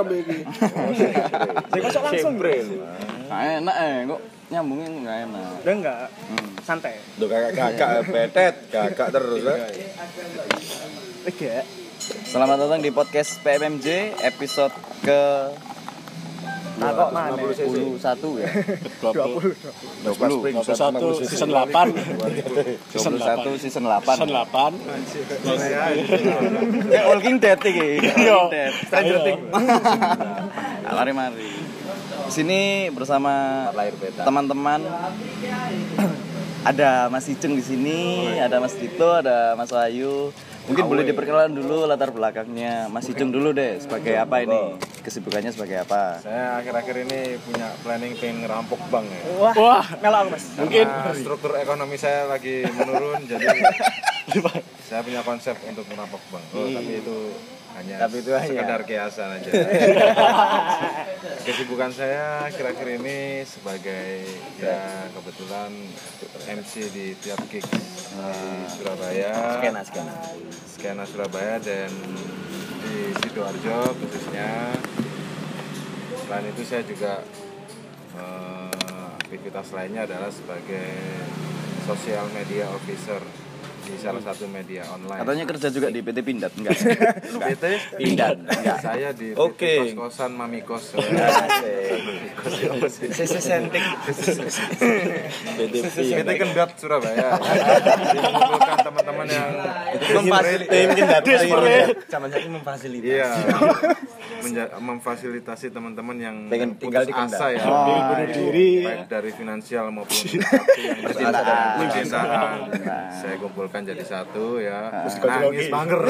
Welcome iki. Jadi masuk langsung. Nah, enak eh kok nyambungnya nggak enak. Udah enggak? Hmm. Santai. Tuh kakak-kakak betet, kakak terus. eh. Tiga. Selamat datang di podcast PMMJ episode ke Nah, kok mana? 21 ya. 20. 20. 21 season 8 season 21 season 8. season 8 Kayak Walking Dead iki. Iya. Walking Dead. Stranger. Things. Nah, Mari mari. Di sini bersama teman-teman ada Mas Iceng di sini, ada Mas Dito, ada Mas Wahyu. Mungkin boleh diperkenalan dulu latar belakangnya Mas Iceng dulu deh sebagai apa ini? Kesibukannya sebagai apa? Saya akhir-akhir ini punya planning pengen ngerampok bank ya. Wah, wah melok aku, Mas. mungkin Karena struktur ekonomi saya lagi menurun jadi saya punya konsep untuk merampok bank. Oh, tapi itu hanya Tapi itu hanya- sekedar kiasan aja. Kesibukan saya akhir-akhir ini sebagai ya kebetulan MC di tiap gigs di Surabaya. Skena skena. skena Surabaya dan di sidoarjo khususnya selain itu saya juga eh, aktivitas lainnya adalah sebagai social media officer di salah satu media online Katanya kerja juga di PT Pindad enggak? PT Pindad enggak. saya di Oke. PT kos-kosan Mami Kos Sisi sentik. PT Kendot Surabaya mengumpulkan teman-teman yang Zaman saya memfasilitasi. Iya. Menja- memfasilitasi teman-teman yang Pengen tinggal di asa ya. Bunuh diri. Baik dari finansial maupun yang. Percintaan. Saya kumpulkan jadi satu ya. Nangis Nangis banger.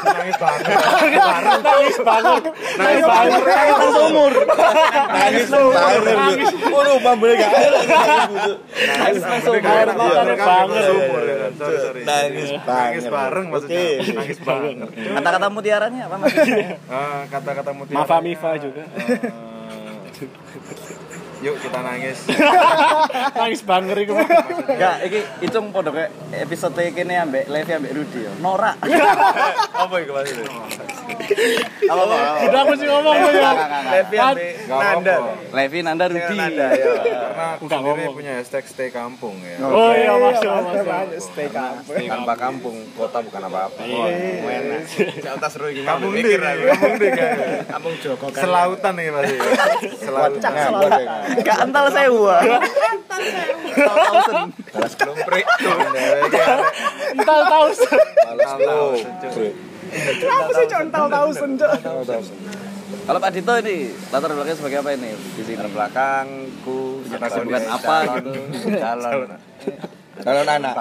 Nangis banger. nangis banget Nangis banger. Nangis umur. Nangis banger. Waduh. Nangis Air matanya banger. Sumur ya kan. Sorry, sorry. Nangis Nangis bareng maksudnya. Nangis banger. Kata-kata mutiaranya apa Mas? Eh, Kata-kata mutiara. Mafa Mifa juga Eh, Yuk kita nangis. nangis banger itu Enggak, iki icung podo kayak episode kene ambek Levi ambek Rudi yo. Norak. Apa itu maksudnya? Apa apa? udah aku sih ngomong ya Levi ambek Nanda. Levi Nanda Rudi. Karena aku sendiri ngomong. punya hashtag stay kampung ya. oh iya masuk masuk stay kampung. Tanpa kampung, kota bukan apa-apa. Enak. Jalta seru iki. Kampung di, kampung di Kampung Joko kan. Selautan nih pasti. Selautan. Gak antal sewa. Thousand. Balas kelomprik. ental tahu Kenapa sih contal tahu senjak? Kalau Pak Dito ini latar belakangnya sebagai apa ini di sini? belakangku Punya kesibukan apa gitu? Calon. Kalau anak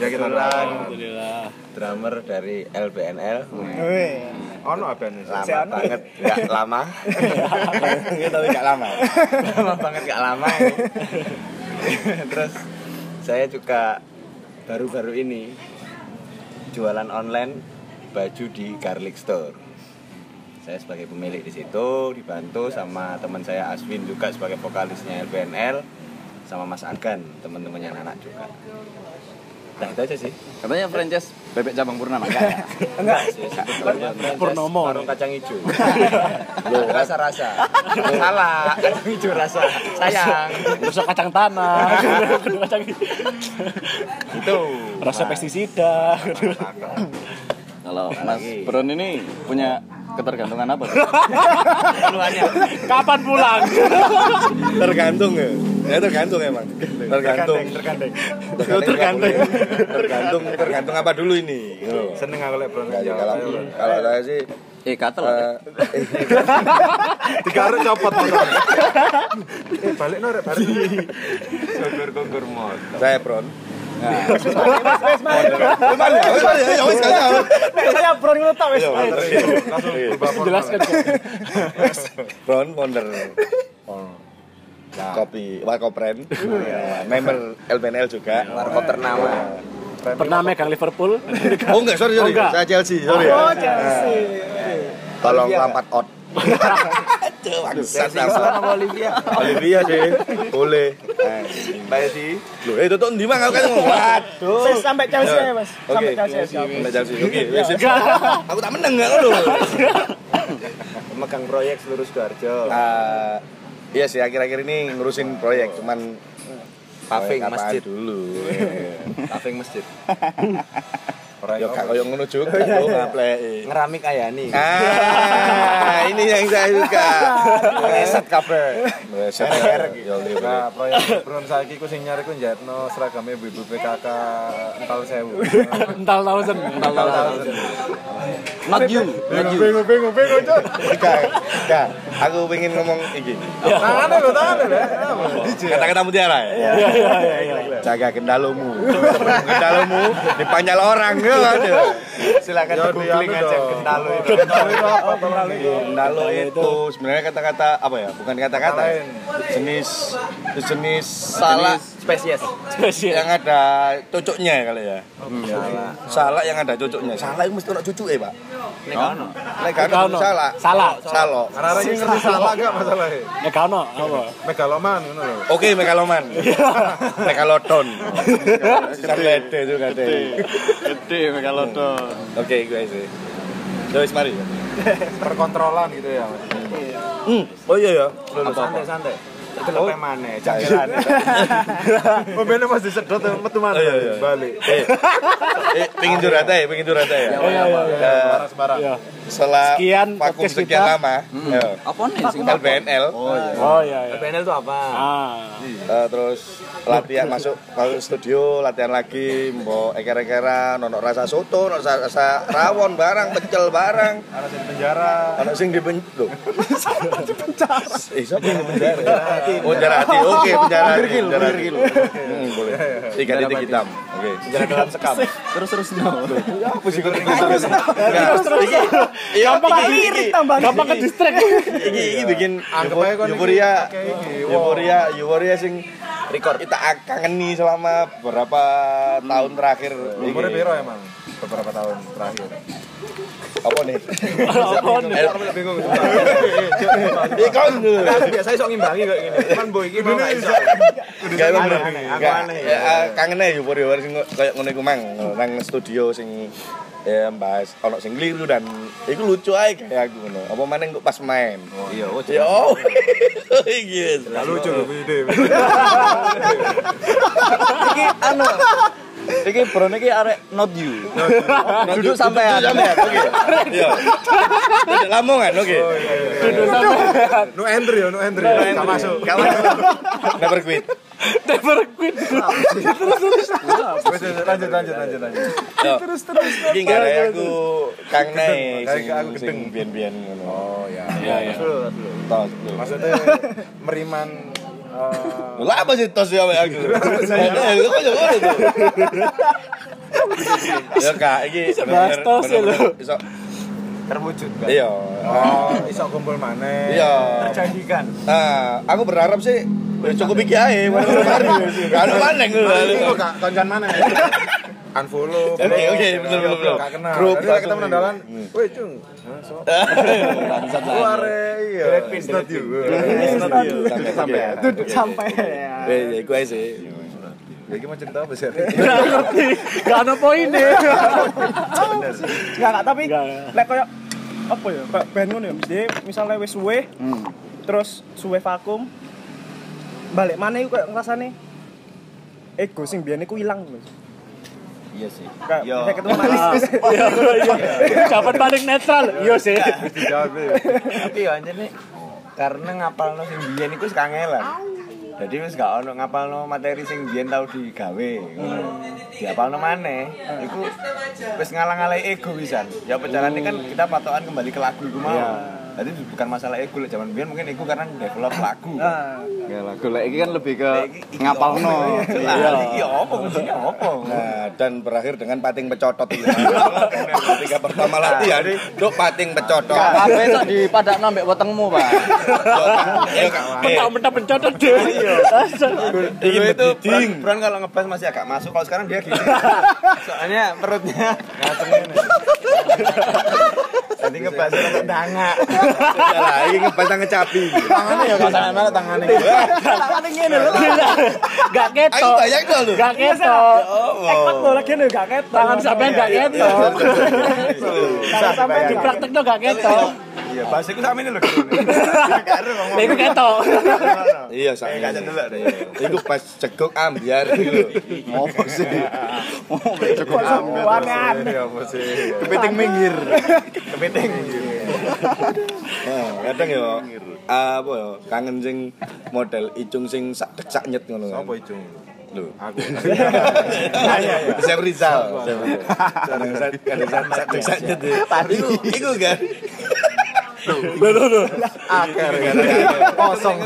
Ya kita alhamdulillah drummer dari LBNL Wih. Ono apa nih? lama banget. Nggak lama. Tapi nggak lama. Lama banget nggak lama terus saya juga baru-baru ini jualan online baju di Garlic Store. Saya sebagai pemilik di situ dibantu sama teman saya Aswin juga sebagai vokalisnya LBNL sama Mas Agan teman-temannya anak juga nah itu aja sih. Katanya franchise bebek cabang purnama? Enggak. Ya? enggak sih Purnomo. warung kacang hijau. Loh, rasa-rasa. Salah. Kacang hijau rasa. Sayang. Terus kacang tanah. Kedua kacang itu rasa pestisida Kalau Mas Bron ini punya ketergantungan apa? keluarnya kapan pulang tergantung ya ya tergantung emang tergantung tergantung tergantung tergantung tergantung apa dulu ini. Seneng aku lek bro. Enggak, kalau kalau saya sih Eh, katel. eh, Digaruk copot motor. Eh balik no rek balik. Gugur-gugur motor. saya Bron Nah, ya? Ya? Ya. Saya bro ngono Bron founder kopi Warkopren ya, member LBNL juga warkop ternama pernah megang Liverpool oh enggak sorry sorry Oh, saya Chelsea sorry ya Oh, Chelsea. tolong lampat out Waduh, bangsat apa Olivia? Olivia sih. Boleh. Mbak Edi. Loh, eh itu tuh ndi Mang? Aku kan ngomong. Waduh. Wis sampai Chelsea ya, Mas. Oke. Sampai Chelsea. ya. Sampai Chelsea. Oke, wis. Aku tak meneng enggak lho. Megang proyek seluruh Sidoarjo. Ah, iya sih akhir-akhir ini ngurusin proyek cuman Paving masjid. dulu. Paving masjid. Ya gak koyo ngono juga yo ngapleki. Ngeramik Ayani. Ah, ini yang saya suka. Ngeset kabeh. Meset ya Nah, proyek Bron saiki ku sing nyari ku njatno seragam ibu-ibu PKK ental sewu. Ental thousand. Ental tahun. Not you, not you. Bingung bingung bingung. Gak, gak. Aku pengen ngomong iki. Tangane lho, tangane lho. Kata-kata mutiara ya. Iya iya iya iya. Jaga kendalomu. Kendalomu dipanjal orang ya ada. Silakan di googling aja kendalo itu. Kendalo itu sebenarnya kata-kata apa ya? Bukan kata-kata. ya. Jenis jenis salah spesies. Spesial. yang ada cocoknya ya kali ya. Salah yang ada cocoknya. Salah itu mesti ono cucuke, Pak. Nek ono. Nek salah. Salah. Salah. Arek iki ngerti salah gak masalahnya? Gak ono apa? Megaloman ngono lho. Oke, megaloman. Megalodon. Serlete juga deh. Gede megalodon. Oke, gue sih. Joyce mari. Perkontrolan gitu ya. Mas. Hmm. Oh iya ya. Lho Itu lho mana? Jangan. Pembene masih sedot metu mana? Oh, iya, iya. Balik. Eh, eh, pengen curhat ya, pengen curhat ya. Oh iya iya iya. Eh, Sembarang. Iya. setelah Sekian vakum sekian kita. lama, ya, Apa nih sing LBNL, Oh iya iya. PNL itu apa? Ah. eh, terus latihan masuk masuk studio, latihan lagi, mbok eker-ekeran, ono rasa soto, ono rasa, rasa rawon barang, pecel barang, Anak di penjara. ono sing di pen... Loh. Eh, siapa yang di penjara? Oh, penjara hati. Oke, penjara hati. Penjara hati. Hmm, boleh. Tiga titik hitam. Oke. Penjara dalam sekam. terus terus no. Ya, apa sih kok terus terus. Iya, Gampang iki- Irit tambah. Gampang ke distract. iki iki bikin euforia euforia euforia sing record kita kangeni selama beberapa tahun terakhir Umurnya Iki. piro emang? Beberapa tahun terakhir. apa nih Apa nih? Aku bingung. ikon dulu Aku biasa iso ngimbangi kayak gini. Cuman boy iki mau iso. Gak emang bener. ya, kangen aja euforia euforia sing kayak ngono iku mang nang studio sing ya bahas ono sing keliru dan iku lucu aja kayak aku ngono apa maneh kok pas main Iya, oh ya oh iki Gak lucu lho ide. Iki anu. Iki bro iki arek not you. Duduk sampean. sampean oke iya Duduk lamongan oke No entry ya, no entry. Gak masuk. Gak masuk. Never quit. Never quit. Wes, wes, Lanjut lanjut lanjut lanjut. Terus terus. Iki gak ada aku kang naik sing aku gedeng. biyen-biyen ngono. Oh ya. Iya iya. Tos. Maksudnya meriman eh, Lah apa sih tos ya aku? Itu kok ngono tuh. Ya kak, iki bahas tos ya, lho. Iso terwujud kan? iya. Oh, iso kumpul maneh. Iya. Terjanjikan. Nah, aku berharap sih ya cukup iki ae. Gak ono maneng lho. Iku gak koncan mana? Unfollow. Oke, oke, betul, betul, betul. Gak kenal. Grup, lagi kita menandalan. Hmm. Woi, Cung. Lu lah. are iya. It's not you. It's not you. Sampai sampai. Ya. Eh, ya iku ae sih. Ya, mau cerita apa sih? Gak ngerti. Gak ada poinnya. Enggak enggak tapi Enggak. lek koyo apa ya? Kayak band ngono ya. Mesti misalnya wis suwe terus suwe vakum balik mana iku kayak ngrasane ego sing biyen iku ilang lho. Iya sih. Kayak Yo. bisa ketemu manis. Iya iya. Jawaban paling netral. Iya sih. Dijawab ya. tapi ya anjene karena ngapalno sing biyen iku wis kangelan. Jadi wis gak ono ngapalno materi sing biyen tau digawe ngono. Diapalno maneh iku wis ngalang-alai ego wisan. Ya pecarane kan kita patokan kembali ke lagu iku mau. Jadi bukan masalah ego lek zaman biyen mungkin ego karena develop lagu. Nah, Ya lah, golek iki kan lebih ke ngapalno. Iya, iki apa kuncinya apa? Nah, dan berakhir dengan pating pecotot itu. Ketika pertama latihan, dok pating pecotot. Kabeh sok dipadakno mbek wetengmu, Pak. Ya, Kak. Mentah-mentah pencotot deh. Dulu itu Bron kalau ngebas masih agak masuk. Kalau sekarang dia gini. Soalnya perutnya Tadi ngebahas rada danga. Ya lah, iki ngebantang ngecapi. Tangannya ya tangan mana tangannya. Tangannya ngene lho. Gak Aku ketok. bayang dong lu. Gak ketok. Ekot lho lagi nih gak ketok. Tangan sampean gak ketok. Tangan sampean Di praktekno gak ketok. Iya, bahasa iku sama ini lho. Lah iku ketok. Iya, sak. Eh, kaca dulu deh. Iku pas cegok ambiar gitu. Ngopo sih? Kok sampean Iya, apa sih? Kepiting minggir. Kepiting. Nah, kadang ya apa ya kangen sing model icung sing sak dek sak nyet ngono kan. Apa itu? Lho. Aku. Saya Rizal. Kadang sak kadang sak sak dek sak Iku iku kan. Akar kan. Kosong.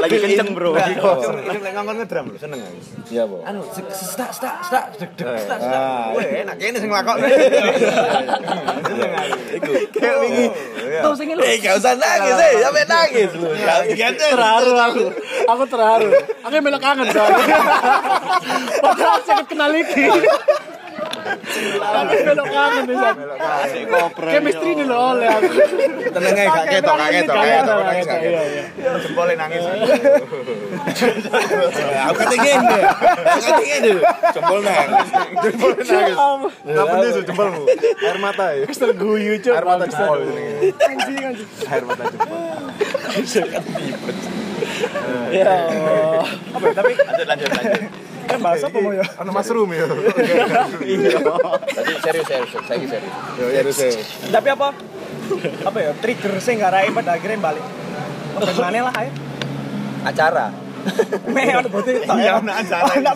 Lagi kenceng, Bro. Lagi kosong. Ini lek ngongkon ngedram lho, seneng aku. Iya, Po. Anu, stak stak stak deg deg stak stak. Ah. Weh, enak kene sing nglakokne. Seneng aku. Iku. Kayak wingi. Tuh sing lho. Eh, gak usah nangis, eh. Sampai nangis lu. Gak Terharu aku. Aku terharu. Aku yang melok kangen soalnya. Padahal saya kenal iki. Aku melok kangen bisa. Chemistry ini loh oleh aku. Tenang aja, gak ketok, gak ketok, gak ketok, nangis gak ketok. Iya, iya. Jempolnya nangis. Aku kata gini, aku kata gini, jempol nangis, jempol nangis. Apa nih jempolmu? Air mata ya. Terguyu cok. Air mata jempol ini. Anjing anjing. Air mata jempol. Ya Allah. Apa ya, tapi Lanjut lanjut bahasa apa mau ya? Ano mushroom ya? Tadi serius serius, saya serius. Ya harus ya. Tapi apa? Apa ya? Trigger sing ngarai pada akhirnya balik. Bagaimana lah ayo? Acara. Meh ada. Iya, ono acara. Ada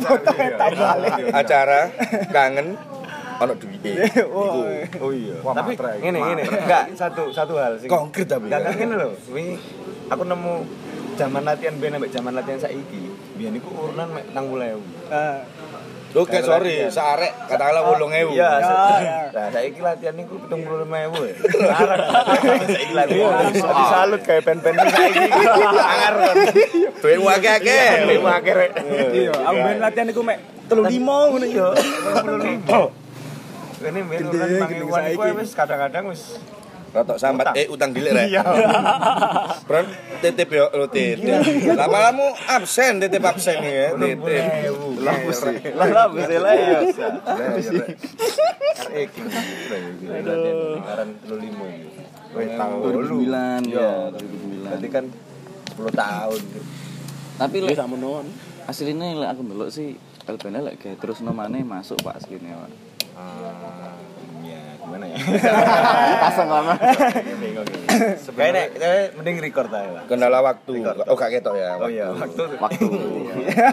balik. Acara, kangen, ono duit. Oh. Oh iya. Wah, tapi ngene ngene. Enggak, satu satu hal sing Konkret tapi. Enggak enggak ngene lho. Wingi aku nemu zaman latihan ben ambek zaman latihan saiki. Biyen iku urunan mek 60.000. Ah. Oke, sorry, searek katakanlah wolong ewu. Iya, Ya, ya. Nah, saiki latihan niku 75.000 ya. Saiki latihan. Tapi salut kayak pen-pen saiki. Angar. Duit wake akeh. Lima akhirnya. Iya, aku ben latihan iku mek 35 ngono Iya. ya. Ini ben urunan gede pangewan iku saiki. wis kadang-kadang wis Rotok sambat, eh utang dilik rek. Iya. Bron, titip yo, lo titip. Lama-lama absen, titip absen ya, titip. Lah sih. Lah bisa lah ya. Karek. Latihan 35 iki. Wis tahun 2009 Iya. ya 2009 Berarti kan 10 tahun. tapi lek tak menon. aslinya lek aku ndelok sih LPN lek terus nomane masuk pak aslinya pak Ah, gimana ya? pasang lama ini. Kayaknya mending record aja lah. Kendala waktu. Oh, gak ketok ya. Oh iya, waktu waktu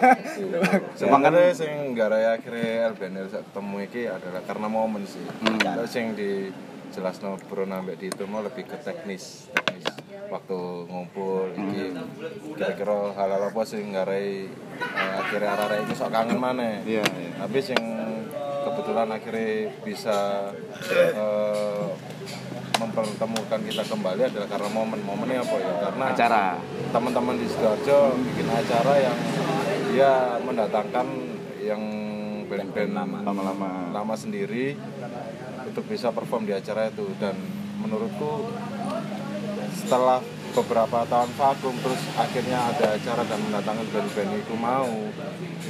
Sebenarnya sing gara akhirnya LBNL sak ketemu iki adalah karena momen sih. Terus sing di jelasno Bro nambah di itu mau lebih ke teknis, teknis waktu ngumpul iki kira-kira hal-hal apa sing ngarai eh, akhirnya arah-arah ini sok kangen mana Iya, iya. tapi sing kebetulan akhirnya bisa eh, mempertemukan kita kembali adalah karena momen-momennya apa ya? Karena acara. teman-teman di sidoarjo bikin acara yang dia mendatangkan yang band-band lama-lama lama sendiri untuk bisa perform di acara itu. Dan menurutku setelah beberapa tahun vakum terus akhirnya ada acara dan mendatangkan band-band itu mau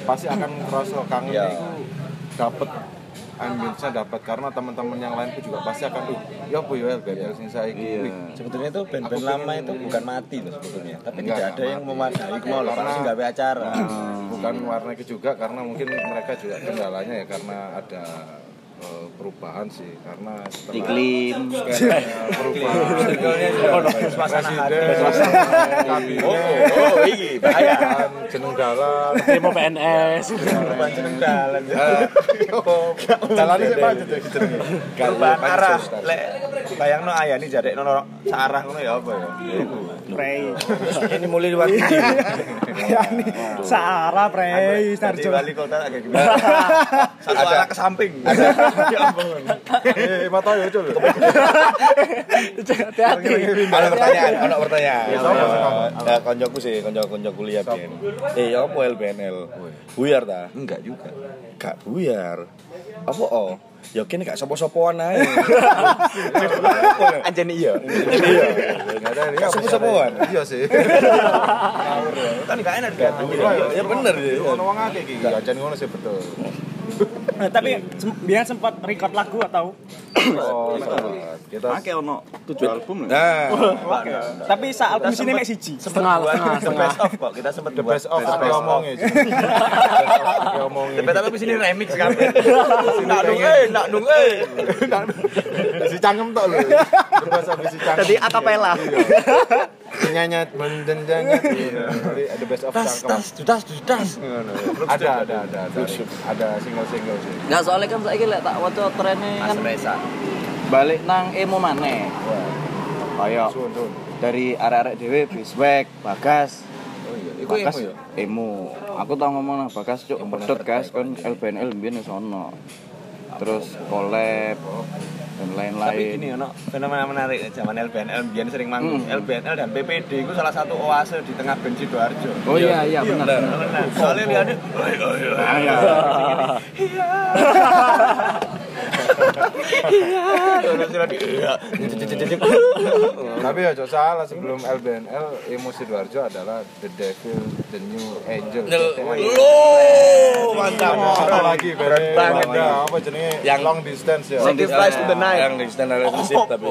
pasti akan ngerasa kangen Iya. itu dapat ambience dapat karena teman-teman yang lain itu juga pasti akan tuh ya apa ya band sing saiki sebetulnya tuh band-band lama itu bukan mati loh sebetulnya, tapi Enggak, tidak ada yang memadai. Mau loh, Karena- nggak acara. bukan warna itu juga karena mungkin mereka juga kendalanya ya karena ada eh, perubahan sih karena setelah iklim perubahan suasana hati. kabinet Oh, oh, ini bahaya. jeneng dalan Demo PNS. Perubahan jeneng dalan. Jalannya sih pancet. Perubahan arah. Lek bayangno jadi nono searah ngono ya apa ya? Prei. Ini mulai lewat ini. Ya ini Sarah Prei Sarjo. wali kota agak gimana? Satu arah ke samping. Ya ampun. eh mata ya cul Hati-hati. Ada pertanyaan, ada pertanyaan. Ya. Ya, sih, konco-konco kuliah. Eh, ya apa LBNL? Buyar ta? Enggak juga. Gak buyar. Apa oh? Ya kene gak sopo-sopoan ae. Anjen iya. Iya. Enggak ada ya. Sepu-sepuan. Iya sih. Kan gak enak kan. Ya bener ya. Ono wong akeh iki. Ajan ngono sih betul. Nah, tapi sem- biar sempat record lagu atau Oh, kita Pakai ono tujuh album. Nah, tapi saat album sini mek siji. setengah setengah The setengah best of kok. Kita sempat the best of apa omongnya. The best of omongnya. Tapi tapi sini remix kan. Nak nung eh, nak nung eh. Si cangkem tok lho. The best of si cangkem. Jadi akapela. The best of cangkem. dudas dudas. Ada ada ada ada. Ada single-single sih. Nggak soalnya kan saya lek tak waca trennya kan balik nang emo. Kayak Suun suun. dari arek-arek dhewe Biswek, Bagas. Oh iya. Iku Bagas emo ya. emo. Aku tau ngomong nang Bagas cuk pedot gas kan LBNL mbiyen wis ono. Terus collab dan Tapi lain-lain. gini ono fenomena menarik zaman LBNL biyen sering manggung. Hmm. LBNL dan PPD itu salah satu oase di tengah band Sidoarjo. Oh iya iya benar. Benar. Soalnya lihatnya, Ah, iya. Tapi ya salah sebelum LBNL emo Sidoarjo adalah The Devil, The New Angel. Lo mantap. Ada lagi band banget apa jenenge Yang- long distance ya. Sacrifice to the night. Yang di stand relationship tapi.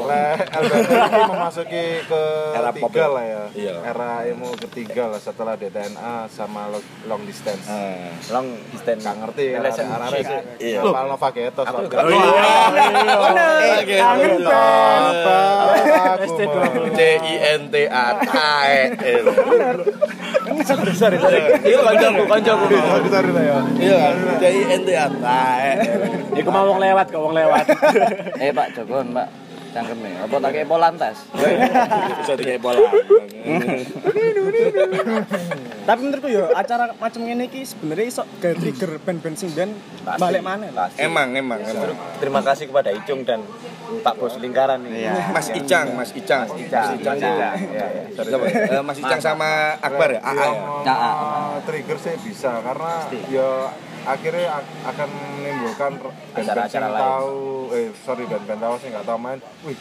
LBNL memasuki ke Era pop tiga ya? lah ya. Iya. Era emo ketiga lah setelah DTNA sama lo- long distance. Ah. Long distance. Gak ngerti ya, arah-arah sih. Iya. Apa Nova Getos. Oh iya. Kangen Apa aku mau C I N T A T E L. Iya kancaku, kancaku. Sorry, sorry lah ya. Iya, C I N T A T E. Iku mau wong lewat kok wong lewat. Eh Pak Jogon, Pak. Cangkem nih. Apa tak kayak polantas? Bisa dikai bola. Tapi menurutku ya acara macam ini ki sebenarnya iso gawe trigger band-band sing band balik mana lah. Emang, emang, emang. Terima kasih kepada Icung dan Pak Bos Lingkaran ini. Mas Icang, Mas Icang. Icang, Icang, Icang. Iya, iya. Eh, Mas Icang sama Akbar ya? AA trigger sih bisa karena ya akhirnya ak- akan menimbulkan band-band Acara-acara yang lain. tahu eh sorry band-band tahu sih nggak tahu main wih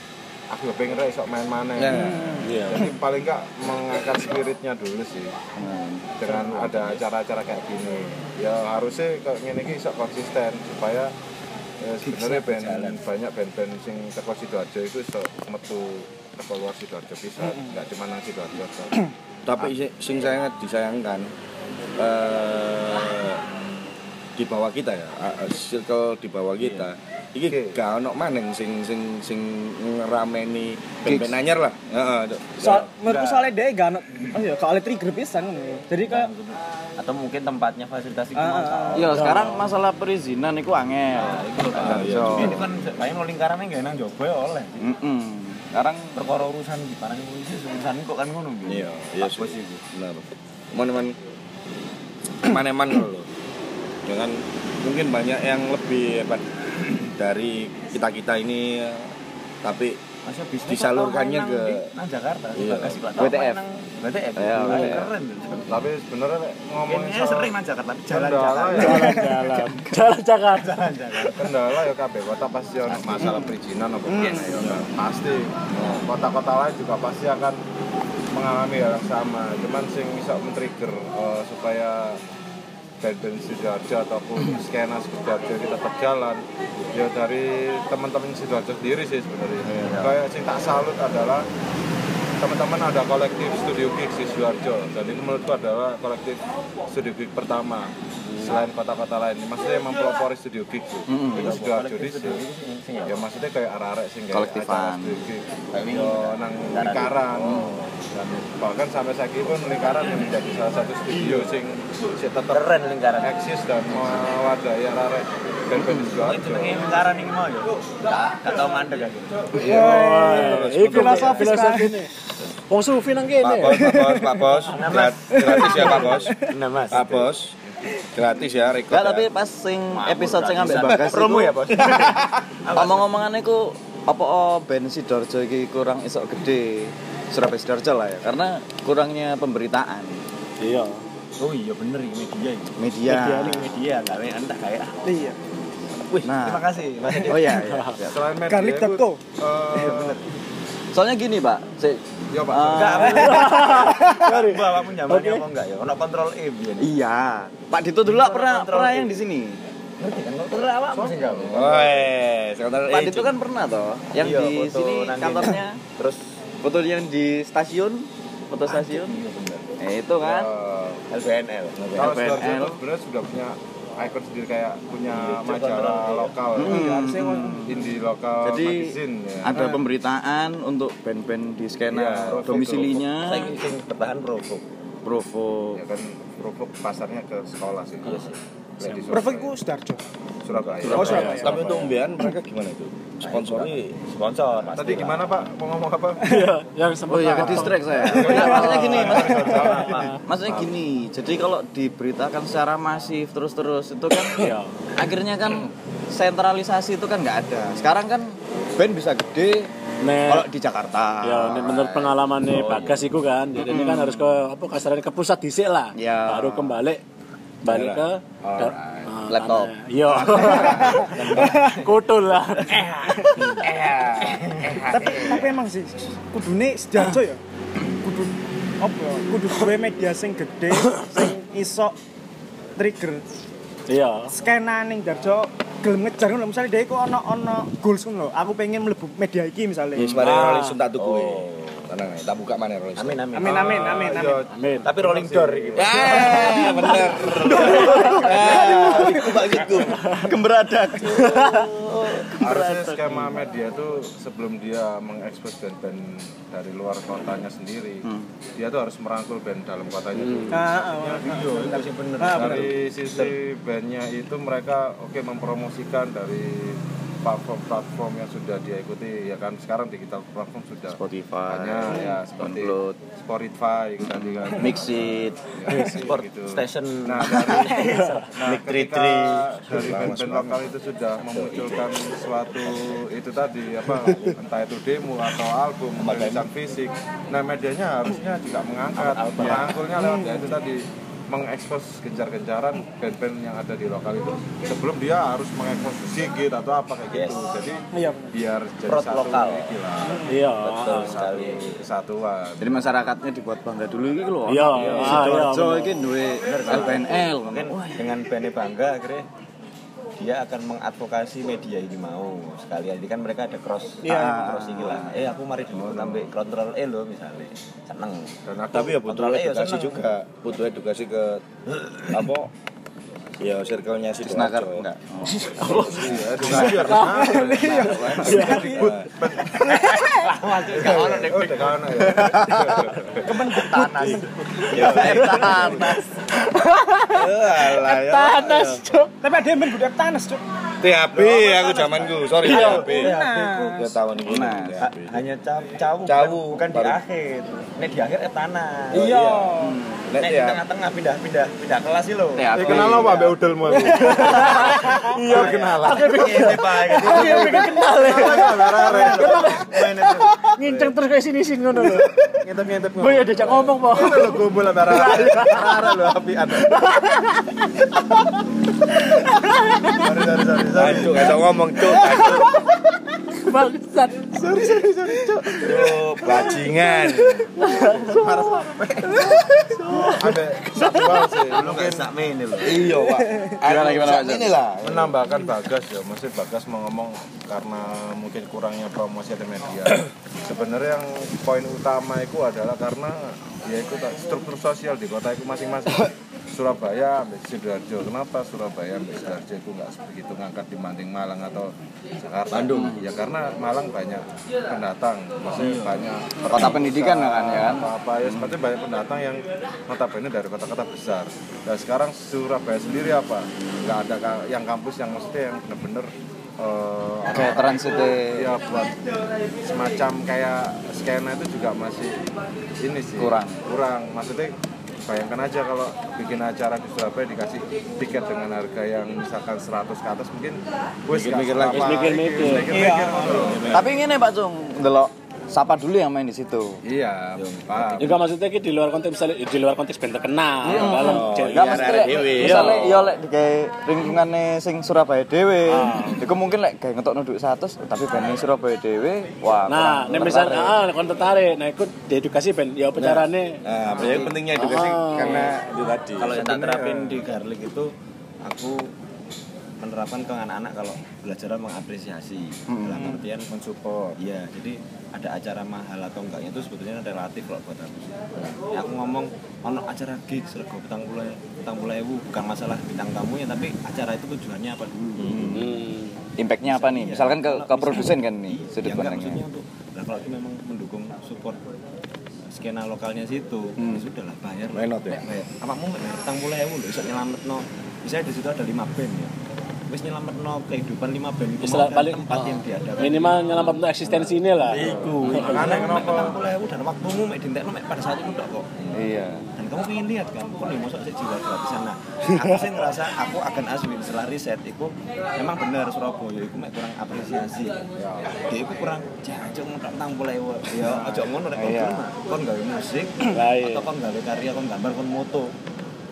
aku ya pengen rek sok main mana Ya, Iya. jadi paling nggak mengangkat spiritnya dulu sih. Dengan ada acara-acara kayak gini. Ya harusnya kayak gini ki sok konsisten supaya eh, sebenarnya band banyak band-band sing teko sidoarjo itu sok metu teko luar sidoarjo bisa. Nggak cuma nang sidoarjo. Tapi si- sing sangat disayangkan eh di bawah kita ya, circle di bawah kita. Iki Oke. gak ono maneng sing sing sing ngerameni band-band anyar lah. Heeh. So, menurutku soalnya dia gak ono oh iya gak oleh trigger pisan ngono. Jadi kayak Atau mungkin tempatnya fasilitas itu Ah, masalah. Iya, sekarang masalah perizinan itu angel. Itu loh Ah, Pak. iya. Ini kan paling mau lingkarannya nggak nang Jogo ya oleh. Mm-mm. Sekarang Perkara urusan di mana polisi urusan kok kan ngono gitu. Iya, iya sih. Benar. Moneman maneman loh. Dengan mungkin banyak yang lebih hebat dari kita-kita ini tapi Masa bisnis Disalurkannya ke- nang- Jakarta. Iya. Kasih. WTF. WTF. WTF. Keren. tapi sebenarnya ngomongin Ini soal sering nang Jakarta, tapi jalan kendala Jakarta. ya Jalan-jalan. Jalan Jakarta. kendala ya kabeh kota pasti ono masalah perizinan apa biasa ya pasti kota-kota lain juga pasti akan mengalami hal yang sama cuman sing bisa men-trigger eh, supaya band-band Sidoarjo ataupun skena Sidoarjo ini tetap jalan. Ya dari teman-teman Sidoarjo sendiri sih sebenarnya. Kayak sing tak salut adalah teman-teman ada kolektif studio gig di Sidoarjo. Dan itu menurutku adalah kolektif studio gig pertama selain kota-kota lain maksudnya yang mempelopori studio gig sih itu Sidoarjo di ya maksudnya kayak arek-arek sing kayak Kolektifan. yo nang lingkaran dan bahkan sampai saat ini pun lingkaran yang menjadi salah satu studio sing sing tetap Keren lingkaran. eksis dan mewadahi arek band-band di Ini Sidoarjo jenenge lingkaran iki mau ya. Gak tau mandek kan. Ini filosofi filosofi ini. Wong sufi nang Pak kene. Bos, Pak Bos, Pak Bos, Grat- gratis ya Pak Bos. Nah, Mas. Pak Bos, gratis ya record. Ya. tapi pas sing episode sing ambek Bagas Promo ya, Bos. Omong-omongan iku apa oh, band Sidoarjo iki kurang isok gede Surabaya Sidoarjo lah ya karena kurangnya pemberitaan Iya. Oh iya bener iki media iki. media. Media nih media, gawe entah kayak iya. Wih, Nah. terima kasih. Mas. Oh iya, iya. Selain media Garlic itu, Teko. eh, Soalnya gini, Pak. Si, ya Pak. Enggak. Bapak punya zamannya apa enggak ya? Ono kontrol E biyen. iya. Pak Dito dulu lah pernah Kontrol pernah E. yang di sini. Ngerti kan kontrol awak mesti enggak? Weh, sekarang Pak Dito kan pernah toh, yang Iya, di sini kantornya, Terus foto yang di stasiun, foto stasiun. iya bener. Eh itu kan. LBNL. Kalau. Sidoarjo itu sebenarnya sudah punya ikon sendiri kayak punya Iya, majalah lokal, Hmm. indie lokal Jadi magazine ya. ada pemberitaan untuk band-band di skena Iya, domisilinya Saya sing bertahan provo. Provo. ya kan Provok pasarnya ke sekolah sih. Iya sih. Di Perfect ku Sidoarjo. Surabaya. Oh, Surabaya. Tapi untuk umbian mereka gimana itu? Sponsori Sponsor pasti. Tadi gimana Pak? Mau ngomong apa? Iya, yang Oh sempat iya, ke apa? distract saya. Nah, maksudnya gini, maksudnya gini. Jadi kalau diberitakan secara masif terus-terus itu kan, Iya. akhirnya kan sentralisasi itu kan nggak ada. Sekarang kan band bisa gede Nek- kalau di Jakarta. Ya, ini menurut pengalaman nih Bagas itu kan, jadi ini kan harus ke apa kasarnya ke pusat dhisik lah. Ya. Baru kembali balik ke Alright. ah, Laptop. tanah. Iya. Kutul lah. tapi tapi emang sih kudune Sidoarjo ya kudu apa ya, kudu duwe media sing gede sing iso trigger Iya. skena ning Darjo gelem ngejar ngono misalnya dia iku ono ono goals ngono aku pengen mlebu media iki misalnya Ya semare Ah. Rolling Stone tak tuku. Tenang ae, tak buka mana Rolling Stone. Amin amin. amin amin amin amin Iya, Amin. Tapi rolling door iki. Ah, bener. Ah, itu maksudku. Gemberadak. Harusnya skema media tuh sebelum dia mengekspos band-band dari luar kotanya sendiri, dia tuh harus merangkul band dalam kotanya dulu. ah ah, ah. Bener. Ah, bener. dari sisi bandnya itu mereka oke mempromosikan dari platform-platform yang sudah dia ikuti ya kan sekarang digital platform sudah Spotify, banyak ya seperti download, Spotify gitu tadi kan Mixit. ya, Sport gitu. station. Nah dari nah, ketika 33. dari band-band lokal itu sudah memunculkan suatu itu tadi apa entah itu demo atau album rilisan fisik. Nah medianya harusnya juga mengangkat merangkulnya lewat ya itu tadi mengekspos gencar-gencaran band-band yang ada di lokal itu sebelum dia harus mengekspos sigit atau apa kayak gitu. Jadi iya biar jadi Prot satu lokal. lah, Iya. Betul satu sekali. kesatuan. Jadi masyarakatnya dibuat bangga dulu iki lho. Iya, ah, iya, Sidoarjo bener. iki duwe LPNL. Mungkin dengan bandnya bangga akhirnya dia akan mengadvokasi media ini mau sekali ini kan mereka ada cross Iya. cross ini lah eh aku mari dulu sampai kontrol E lo misalnya seneng Dan aku Tapi ya butuh Kontrol E ya edukasi seneng. juga, butuh edukasi ke apa? Ya circle-nya si Disnaker enggak? Iya, edukasi biar Gak ono Oh, udah kawan ya. Alah ya. tanas cuk tapi ada yang gudeg tanas cuk THB aku zamanku, sorry THB. Ya tahun ini. Hanya cawu cawu bukan di akhir. Ini di akhir eh tanah. Iya. Nek Nek di tengah-tengah pindah pindah kelas sih lo. Eh, kenal apa Mbak Udelmu aku? Iya, ini pak aku yang pengen kenal ya terus Nginceng terus kayak sini sini ngono lho. Ngintip-ngintip Gue ya diajak ngomong, Po. Itu lo gombol apa arah lo apian. Sorry sorry sorry sorry. Aduh, ngomong cuk, Bangsat. Cuk, bajingan. Ada satu hal sih mungkin sak main lo Iya, Pak. Gimana, gimana, Pak? Ini lah. menambahkan Bagas ya, maksud Bagas mau ngomong karena mungkin kurangnya promosi di media. Sebenarnya yang poin utama itu adalah karena ya itu tak- struktur sosial di kota itu masing-masing. Surabaya ambil Sidoarjo. Kenapa Surabaya ambil Sidoarjo itu nggak begitu ngangkat dibanding Malang atau Jakarta? Bandung. Ya karena Malang banyak pendatang, maksudnya banyak Kota pendidikan kan ya kan? apa ya seperti banyak pendatang yang notabene dari kota-kota besar dan sekarang Surabaya sendiri apa nggak ada yang kampus yang maksudnya yang bener-bener eh, Kayak transit ya buat semacam kayak skena itu juga masih ini sih Kurang. kurang maksudnya bayangkan aja kalau bikin acara di Surabaya dikasih tiket dengan harga yang misalkan 100 ke atas mungkin wis Mikir-mikir lagi. Mikir-mikir. iki, mikir-mikir gitu. Tapi ngene Pak Cung, ndelok Sapa dulu yang main di situ. iya paham Juga maksudnya ki di luar konteks misalnya di luar konteks band terkenal. Dalam cewek. Enggak mesti lek dhewe, misale yo lek di kayak lingkungane sing Surabaya dhewe. Iku mungkin lek gawe ngetokno duit 100 tapi band ning Surabaya dhewe wah. Nah, nek misalnya ah kon tertarik, nah ikut diedukasi band ya apa carane? Nah, berarti pentingnya edukasi Ah. karena itu tadi. kalau yang tak terapin di garlic itu aku menerapkan ke anak-anak kalau belajar mengapresiasi dalam artian mensupport. Iya jadi ada acara mahal atau enggaknya itu sebetulnya relatif loh buat aku. Ya, aku ngomong ono acara gig sergo petang puluh petang puluh ewu bukan masalah bintang tamunya tapi acara itu tujuannya apa? Dulu Hmm. Impactnya apa nih? Misalkan ke ke produsen kan nih ya sudut pandangnya. nah, kalau itu memang mendukung support skena lokalnya situ ya sudah lah. Bayar Why not, ya? Bayar. Apa mau nggak petang puluh ewu loh bisa nyelamet no misalnya di situ ada lima band ya wis nyelamet no kehidupan lima band mau paling tempat yang diadakan minimal nyelamat untuk eksistensi ini lah. Iku, makanya kenapa? Petang puluh ewu dan waktumu mek dintekno mek pada saat itu tok kok. Iya. Dan kamu pengen lihat kan, kok nih mosok sih jiwa gratisan nah. Aku sih ngerasa aku akan asli setelah riset iku memang bener Surabaya iku mek kurang apresiasi. Dia iku kurang jancuk puluh ewu. Ya aja ngono rek kon Iya. Kon gawe musik Baik. atau kon gawe karya, kon gambar, kon moto.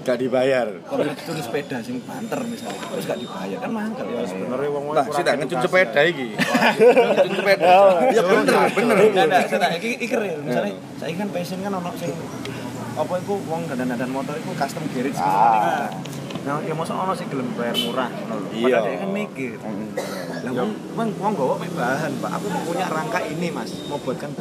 Gak dibayar. Kon turun sepeda sing banter misalnya, terus gak dibayar kan mahal ya sebenarnya wong Lah, sih tak ngecun sepeda iki. Ngecun sepeda. Ya bener, bener. Enggak ada, saya tak iki iki real. Misalnya saya kan passion kan ono sing apa iku wong dandan-dandan motor iku custom garage ah. Nah, ya mosok ono sing gelem bayar murah. Iya. Padahal kan mikir. Lah wong wong wong gowo mek bahan, Pak. Aku punya rangka ini, Mas. Mau buatkan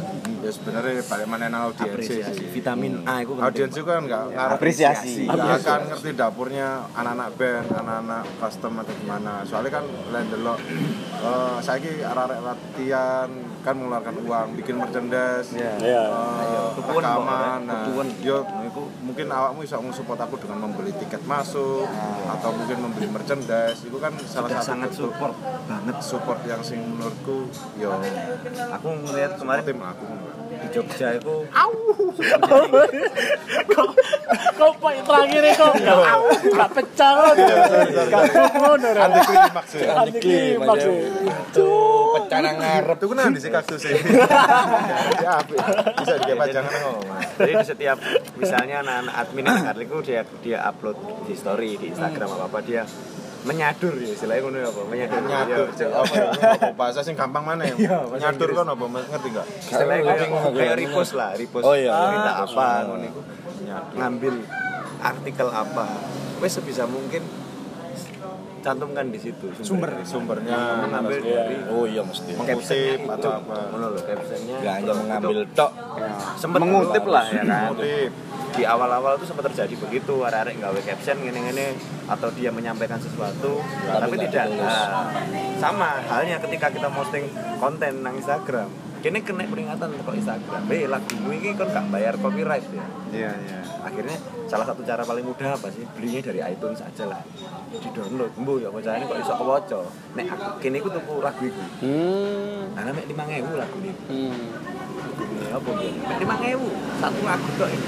ya sebenarnya balik mana nang audiensi vitamin A iku penting. audiensi kan nggak nggak Apresiasi. nggak akan ngerti dapurnya anak-anak band anak-anak custom atau gimana soalnya kan lain delok eh saya arek latihan kan mengeluarkan uang bikin merchandise Iya. Iya. eh, Ketuan, rekaman Pak. nah mungkin awakmu bisa support aku dengan membeli tiket masuk atau mungkin membeli merchandise itu kan salah Sudah satu sangat bentuk support banget. support yang sing menurutku yo Aku ngeliat kemarin tim aku di Jogja itu kok kok poin terakhir kok enggak enggak pecah kok. Enggak ngono ra. anti klimaks ya Anti klimaks. ya. Pecah nang ngarep. itu kan di si kaktus ya ya apik. bisa dikayak pajangan kok jadi di setiap misalnya anak-anak admin itu dia dia upload di story di Instagram apa apa dia menyadur ya istilahnya ngono ya apa? Menyadur. Nyadur Ya, apa ya? Bahasa sing gampang mana ya? Nyadur kan apa Mas? ngerti enggak istilahnya kayak, kayak repost lah repost Oh, iya. berita apa ngono iku ngambil artikel apa. Wes sebisa mungkin cantumkan di situ sumber. Sumbernya. Mengambil dari Oh iya mesti. mengutip itu atau apa. Ngono lho captionnya Gak hanya mengambil tok. sempat Mengutip lah ya kan. mengutip. Di awal-awal tuh sempat terjadi begitu. Arek-arek nggawe caption gini-gini atau dia menyampaikan sesuatu tapi nggak tidak. nah, sama halnya ketika kita posting konten nang Instagram kini kena peringatan kok Instagram. Eh lagumu ini kan gak bayar copyright ya. Iya iya. Akhirnya salah satu cara paling mudah apa sih? Belinya dari iTunes aja lah. Di download bu ya caranya kok iso kewoco nek aku kini aku tuku lagu itu Hmm. karena mek lima ngewu lagu ini. Hmm. apa ya? Mek lima ngewu satu lagu kok ini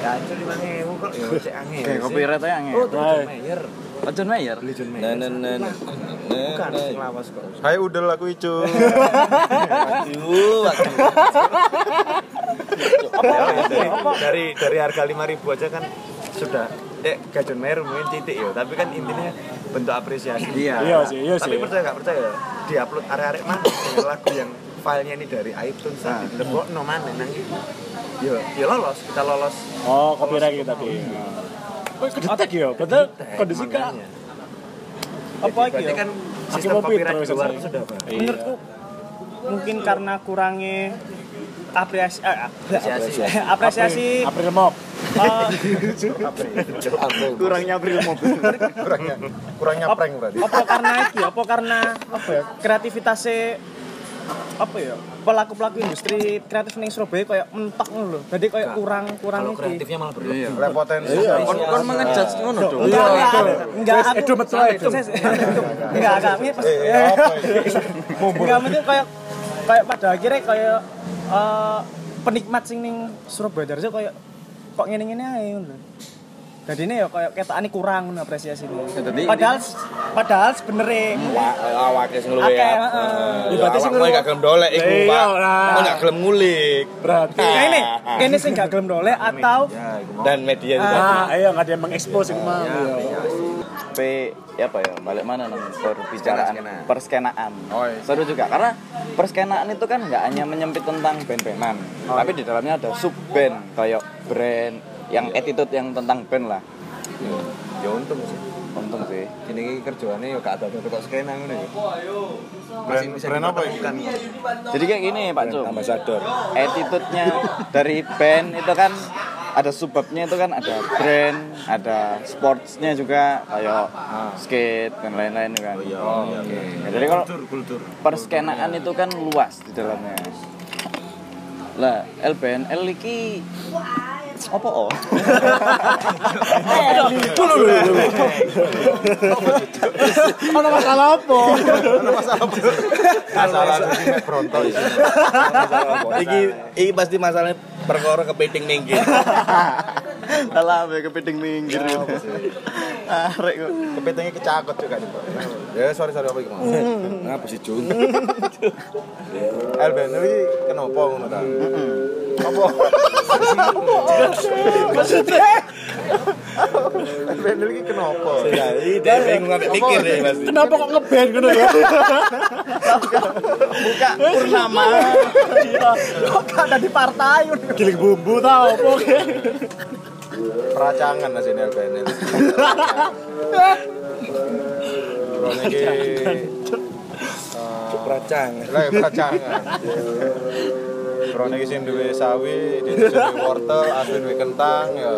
ya cuma lima ngewu kok ya cek angin. Kayak copyright aja angin. oh tuh. John Mayer. Oh, John Mayer. beli John Nah, Mayer. nah, nah, nah. Bukan Nah, sing lawas kok Hai udah lagu itu Aduh, aduh. dari, dari harga lima ribu aja kan sudah eh gak John Mayer mungkin titik ya tapi kan intinya bentuk apresiasi Iya. Iya sih, iya tapi sih. percaya gak percaya diupload arek-arek mana dengan lagu yang filenya ini dari iTunes nah. dilebok no mana nang yo yo lolos kita lolos Oh, copyright kita tadi. Kok kedetek ya? Padahal kondisi kak. Apa berarti ya? kan sistem copyright di luar sudah apa menurutku mungkin karena kurangnya apresiasi eh, apresiasi. apresiasi. April Mop. eh, Kurangnya April mobil. kurangnya kurangnya prank berarti. Apa karena iki apa karena apa ya kreativitasnya apa ya pelaku pelaku industri kreatif ning Surabaya kayak mentok ngono lho. Jadi kayak kurang kurang kalau iki. kreatifnya malah berlebih Lah potensi Kon kon mengejudge ngono dong. enggak enggak enggak. Aku Edo metu Edo. enggak pas enggak. Mungkin kayak kayak pada akhirnya kayak eh, penikmat sing ning Surabaya. Darjo kayak kok ngene-ngene ae ngono. Jadi ini ya kayak ketane kurang apresiasi ini. Jadi- Padahal padahal sebenarnya awake sing luwe Akeh, ya. heeh. Ya, Ibaratnya sing luwe- gak gelem dolek iku, Iya, Pak. Kok gak gelem ngulik. Berarti Nah, ini ini sing gak gelem dolek atau Dan media juga. Ah, ayo nggak ada yang mengekspos yang mau. P ya apa ya balik mana nang perbicaraan perskenaan Oh, iya. seru juga karena perskenaan itu kan nggak hanya menyempit tentang band-bandan Oh, tapi di dalamnya ada sub band kayak brand yang attitude yang tentang band lah Ya untung sih. untung sih Ini kerjaane yo gak ada kok skena ngono ya. Brand, brand apa ini? jadi kayak gini Pak Cum Ambasador. attitude-nya dari band itu kan ada subbabnya itu kan ada brand ada sportsnya juga kayak skate dan lain-lain kan Oh, oke. Ya, jadi kalau perskenaan itu kan luas di dalamnya. Lah, LBNL iki apa oh? Ono masalah apa? Masalah iki mek bronto iki. Iki iki pasti masalahnya perkara kepiting minggir. Alah, be kepiting minggir. Arek kok. Kepitingnya kecakot juga nih. Ya, sorry sorry apa iki, Mas? Ngapa sih, Jun? LBN iki kenapa ngono ta? Apa? maksudnya LBN iki kenapa? Ya, bingung ngerti mikir deh pasti. Kenapa kok ngeband gitu ya? Buka purnama. kok gak ada di partai Giling bumbu tau apa? Peracangan lah sini LBN ini. Bro iki Peracang. lah ya, peracangan. Bro iki sing duwe sawi, dia duwe wortel, asli duwe kentang ya.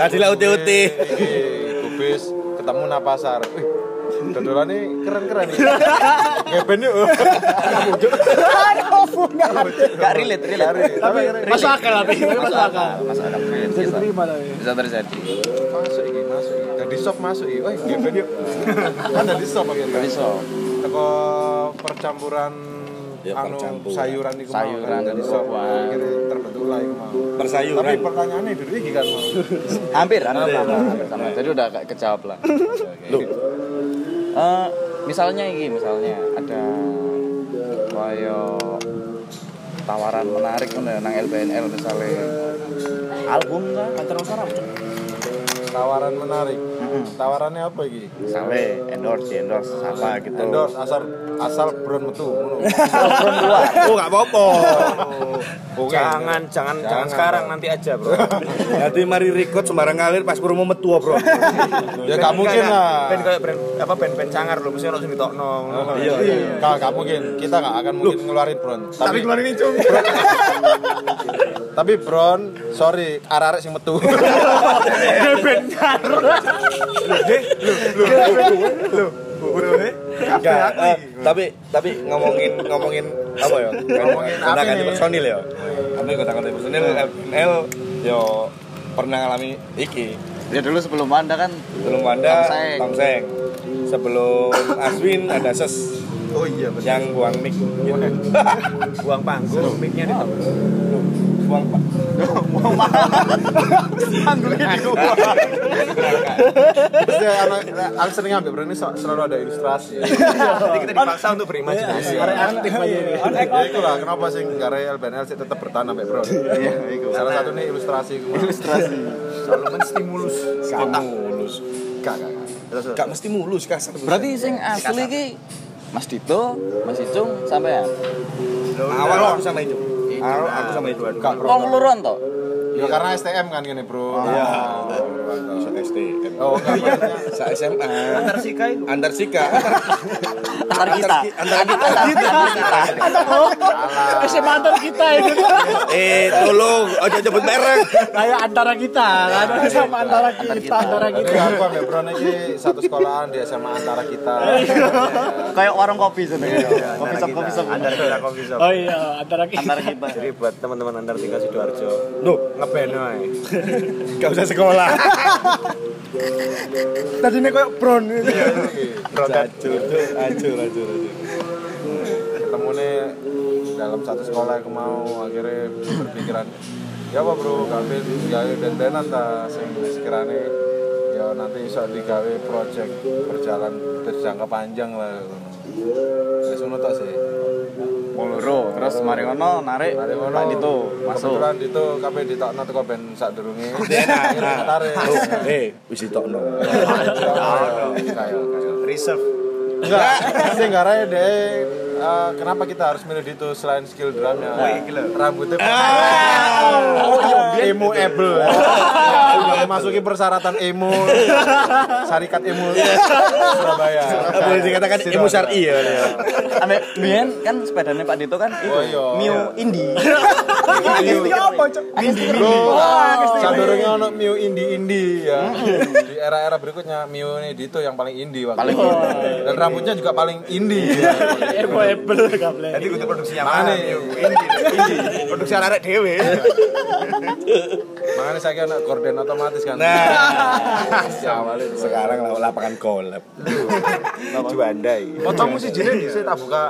Tadi lah uti-uti. Kubis ketemu na pasar. Wih, dodolane keren-keren iki. Ngeben yuk. Gak relate, relate. Tapi Masuk akal tapi masuk akal. Masuk akal. Bisa Bisa, diterima tapi. bisa terjadi. masuk iki, masuk iki. Dari shop masuk iki. Wih, ngeben yuk. Kan dari shop akhirnya. Bisa. teko percampuran Ya, anu percampuran. sayuran iku mau Sayuran kan dari dan akhirnya terbentuk lah iku mau. Persayuran. tapi pertanyaannya dulu iki kan mau. Hampir, hampir sama, hampir sama. Jadi udah gak kejawab lah. Loh, Eh, misalnya ini, misalnya ada kayak tawaran menarik nih nang LBNL misalnya album lah antar sarap tawaran menarik. Tawarannya apa iki? Misalnya endorse di endorse apa gitu. Endorse asal asal brand metu. Ngono Album luar oh gak apa-apa. Oke. Jangan, jangan, jangan sekarang nanti aja, Bro. Nanti mari record sembarang ngalir pas promo metu, Bro. ya gak mungkin lah. Band kayak brand apa band-band cangar lho, mesti ono sing ditokno. iya iya gak gak mungkin. Kita gak akan mungkin ngeluarin brand tapi keluarin ini cum. tapi Bron sorry arek-arek sing metu Enggak, eh, tapi tapi ngomongin ngomongin apa ya? Ngomongin apa ganti nih? personil ya. Kami kota ganti personil FNL yo pernah ngalami iki. ya dulu sebelum anda kan Sebelum Tongseng. Tongseng. Sebelum Aswin ada Ses Oh iya, betul. yang buang mic gitu. Buang panggung, mic-nya di buang pak. terus ya anak aku sering ngambil sel- selalu ada ilustrasi Jadi kita dipaksa untuk berimajinasi. arek aktif aja ini ya itulah kenapa sih nggak real BNL sih tetap bertahan sampai bro iya itu salah satu nih ilustrasi ilustrasi Selalu menstimulus otak. mulus. gak gak gak. Terus, terus. Gak mesti mulus kasar. berarti sing asli ki Mas Dito, Mas Icung, sampai ya? awal aku sama itu. Awal aku sama itu. Oh, ngeluruan toh? ya karena STM kan gini bro Iya. Oh, Bisa STM. oh enggak Sa SMA. Antar sika itu. Antar Sika. Antar kita. Antar kita. SMA antar kita itu Eh, tolong, ojo nyebut merek. kayak antara kita kan sama antara kita antara kita aku ambil bro ini satu sekolahan di SMA antara kita Kayak warung kopi sebenarnya. Kopi shop, kopi shop. Antar kita coffee shop. oh iya antara kita Antar kita. Jadi buat teman-teman antar tinggal Sidoarjo, Loh, ngeband ae. gak usah sekolah. Tadi ini kayak bron Hancur, hancur, hancur, hancur. ketemu nih dalam satu sekolah aku mau akhirnya berpikiran ya apa bro gawe gawe band-bandan ta sing sekirane ya nanti iso digawe project berjalan berjangka panjang lah. Wis sih Loro, terus mari ngono narik. Pak Dito masuk. Kebetulan Dito kabeh ditokno teko band sadurunge. Enak, Akhirnya ketarik. Eh, wis ditokno. Reserve Enggak, sing garae deh eh, kenapa kita harus milih Dito selain skill drumnya? Rambutnya Oh, iya, emo able. Sudah masuki persyaratan emo. Syarikat emo Surabaya. Boleh dikatakan ilmu syar'i ya. Ame biyen kan sepedanya Pak Dito kan itu Oh, iya. Mio Indi. Ini apa, Cok? Bro, sadurunge ono Mio indie indie ya. Di era-era berikutnya Mio ini Dito yang paling indie waktu Paling itu. Dan rambutnya juga paling indie. ya. Ebo ebel gablek. nanti kudu produksinya Mana ini produksi anak dewe Makanya saya kira gorden otomatis kan. Nah, awalnya sekarang lah lapangan golep. Juandai Fotomu sih jadi saya tak buka.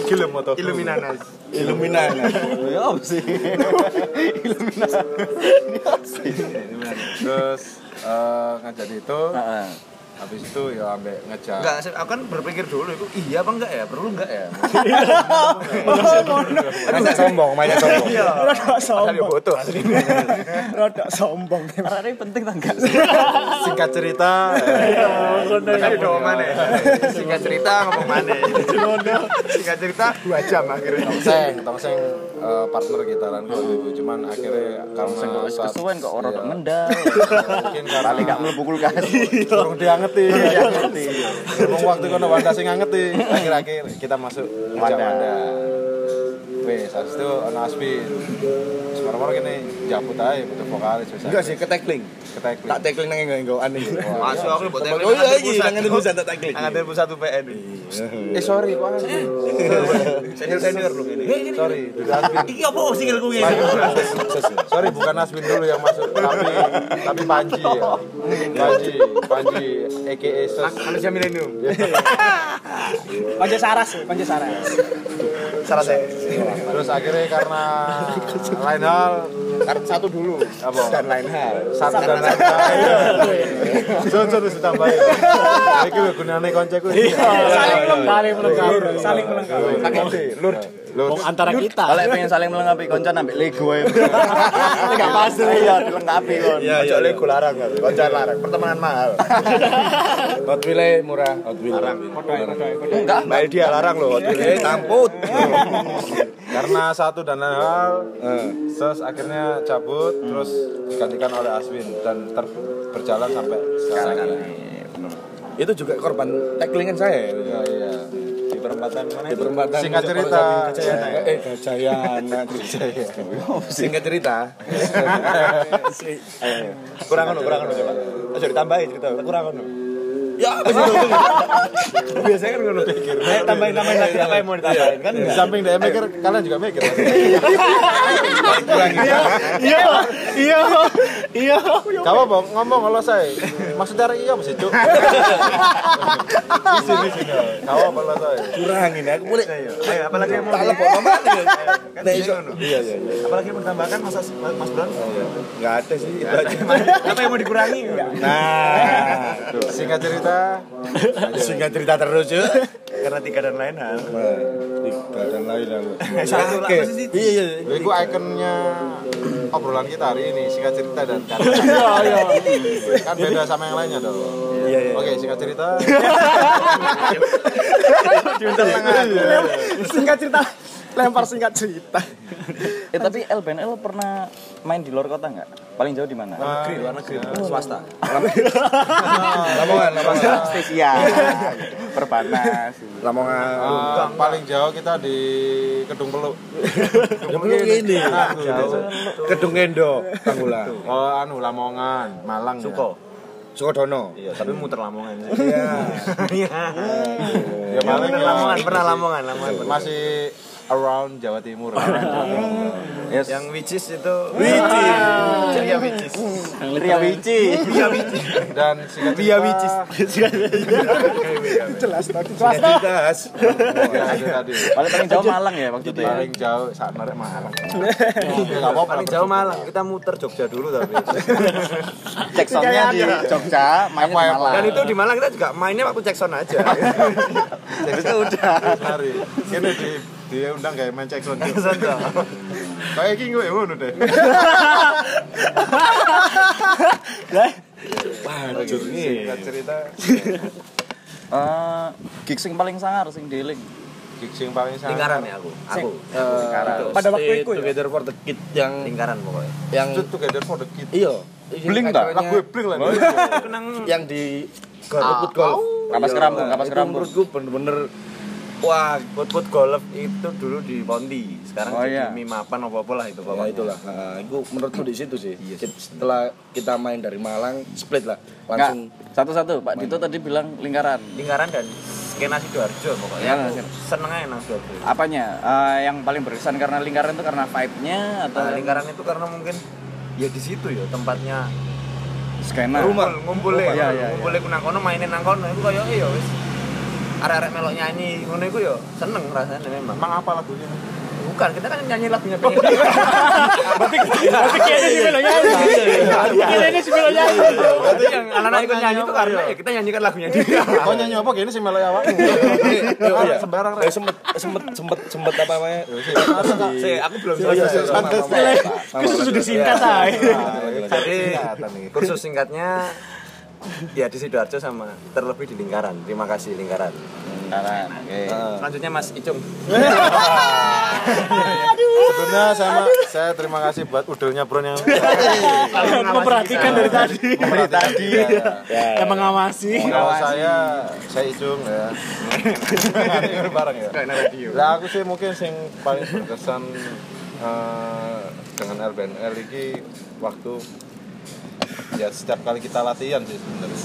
Iki lho moto. Illuminanas Illuminati. Ya apa sih? Terus eh, ngajak itu, Heeh. Habis itu ya ambek ngejak. Enggak, saya- aku kan berpikir dulu itu iya apa enggak ya? Perlu enggak ya? Banyak sombong, banyak sombong. Rodok sombong. foto asli. Rodok sombong. Karena ini penting tak enggak? Singkat cerita, Kan udah mana? Singkat cerita ngomong mana? Singkat cerita dua jam akhirnya. Tongseng, Tongseng eh, partner gitaran waktu itu. Cuman akhirnya karena Wis saat- kesuwen kok ora iya. ngendal. mungkin karena gak mlebu kulkas. kurang diangeti. Ngomong waktu kono Wanda sing ngangeti. Akhir-akhir kita masuk Wanda. Wes, habis itu ono Aswin. Sekarang kene jabut aja butuh vokalis wis. Enggak sih, ke tackling. ketek. Tak tackling nang enggo aneh. Masuk aku buat Oh iya, iya, nang pusat tak tackling. Angkatan pusat UPN. Eh sorry kok. Senior senior lu ini. Sorry. Iki apa singil kuwi? Sorry bukan Aswin dulu yang masuk, tapi tapi Panji ya. Panji, Panji aka Sus. Manusia milenium. Panja Saras, Panja Saras. Salah saya. Terus akhirnya karena lain hal Karena satu dulu apa? dan lain hal. Satu dan lain hal. Jojo terus tambahin. Iki lho gunane konceku. Saling melengkapi, saling melengkapi. Pakai D, Lur. Wong antara kita. Kalau pengen saling melengkapi konco ambil Lego ae. Enggak pas ya dilengkapi kon. Iya, iya. Lego larang kan. Koncan larang, pertemanan mahal. Hot Wheels murah, Hot Wheels. Larang. Enggak. Mbak dia larang loh, Hot Wheels tamput. karena satu dan lain hal, Eh. Sus akhirnya cabut terus digantikan oleh Aswin dan berjalan sampai sekarang ini. Itu juga korban tacklingan saya. Iya, iya. Perempatan mana? Di perempatan Singkat cerita. Kejayaan. Eh, Kejayaan. Kejayaan. Singkat cerita. Kurang ono, kurang ono coba. Aja ditambahin cerita, kurang ono. Ya, apa sih? Biasanya kan ngono pikir. Eh, tambahin tambahin lagi apa yang mau ditambahin kan? Di samping dia mikir, kalian juga mikir. Iya, iya, iya. Kamu mau ngomong kalau saya, maksudnya iya mesti cuk. Di sini sini. Kamu apa kalau saya? Kurangin aku boleh. Ayo, apalagi yang mau Tak lepok mama. Kan Nah? Iya, iya, iya. Apalagi yang mau ditambahkan Mas Mas Bron? Enggak ada sih. Apa yang mau dikurangi? Nah, Singkat cerita, singkat cerita terus ya. Karena tiga dan lain hal. Tiga dan lain. Satu lah, Oke. apa sih? Iya, iya. itu ikonnya obrolan kita hari ini singkat cerita dan karya. kan beda sama yang lainnya dong. Iya, iya. Oke, singkat cerita. Singkat cerita, lempar singkat cerita. Eh tapi LBNL pernah main di luar kota nggak? Paling jauh di mana? Negeri, luar negeri. Swasta. Lamongan, Lamongan. Spesial. Perbanas. Lamongan. Eh, paling jauh kita di Kedung Peluk. Ya belum ini. Jauh. Kedung Endo, Tanggula. Oh, anu Lamongan, Malang. ya. Suko. Sukodono. Iya, tapi muter Lamongan. Iya. Ya paling Pernah ya, Lamongan, pernah Lamongan, Lamongan. masih around Jawa Timur. Yes. Yang which is itu Wicis. Ceria Wicis. Ria Wici. Dan singkat Ria Wicis. jelas tadi Jelas. Ya, itu tadi. Paling paling jauh Malang ya waktu itu ya. Paling jauh saat merek Malang. Ya enggak apa-apa. Paling jauh Malang. Kita muter Jogja dulu tapi. Cek soundnya di Jogja, mainnya di Malang. Dan itu di Malang kita juga mainnya waktu cek sound aja. itu udah. Hari. Kene di dia undang kayak main cek sound. Kayak iki gue ngono deh. Singkat cerita Eh, gig sing paling sangar sing dealing. gig sing paling sangat Lingkaran ya aku. Aku. pada waktu itu ya Together for the Kid yang Lingkaran pokoknya. yang itu together for the kid. iya Bling tak? Lagu bling lah. yang di Garut Golf. Kapas kerambung, kapas menurutku bener-bener Wah, put-put golf itu dulu di Ponti. Sekarang Oh, jadi iya. mie mapan apa-apa lah itu Ya pokoknya. itulah. Nah, itu menurutku di situ sih. Iya, Kit- Setelah kita main dari Malang, split lah. Langsung satu-satu. Pak Dito tadi bilang lingkaran. Lingkaran dan skena Sidoarjo pokoknya. Ya, Aku skena. seneng aja nang Sidoarjo. Apanya? Eh, yang paling berkesan karena lingkaran itu karena vibe-nya atau Nah, lingkaran itu karena mungkin ya di situ ya tempatnya skena? rumah ngumpul ya Iya, iya, ngumpul nang kono mainin nang kono iku koyo ya wis arek-arek melok nyanyi ngono iku ya seneng rasanya memang. Emang apa lagunya? bukan kita kan nyanyi lagunya pengen berarti kayaknya sih belum nyanyi. Kayaknya sih belum nyanyi. Berarti yang anak-anak ikut nyanyi itu karena ya kita nyanyikan lagunya dia. Kau nyanyi apa? Gini sih melok awak? iya. Sembarang Eh, sempet sempet sempet sempet apa namanya? Sih, aku belum Iya, selesai. itu sudah singkat aja jadi kursus singkatnya ya di sidoarjo sama terlebih di lingkaran. Terima kasih lingkaran. Lingkaran. Oke. selanjutnya mas Icung. Sebelumnya saya saya terima kasih buat udelnya Bro yang memperhatikan dari tadi. Dari tadi. Yang mengawasi. Kalau saya saya Icung ya. Ini bareng ya. Lah aku sih mungkin sing paling berkesan eh, dengan RBNL ini waktu ya setiap kali kita latihan sih sebenarnya.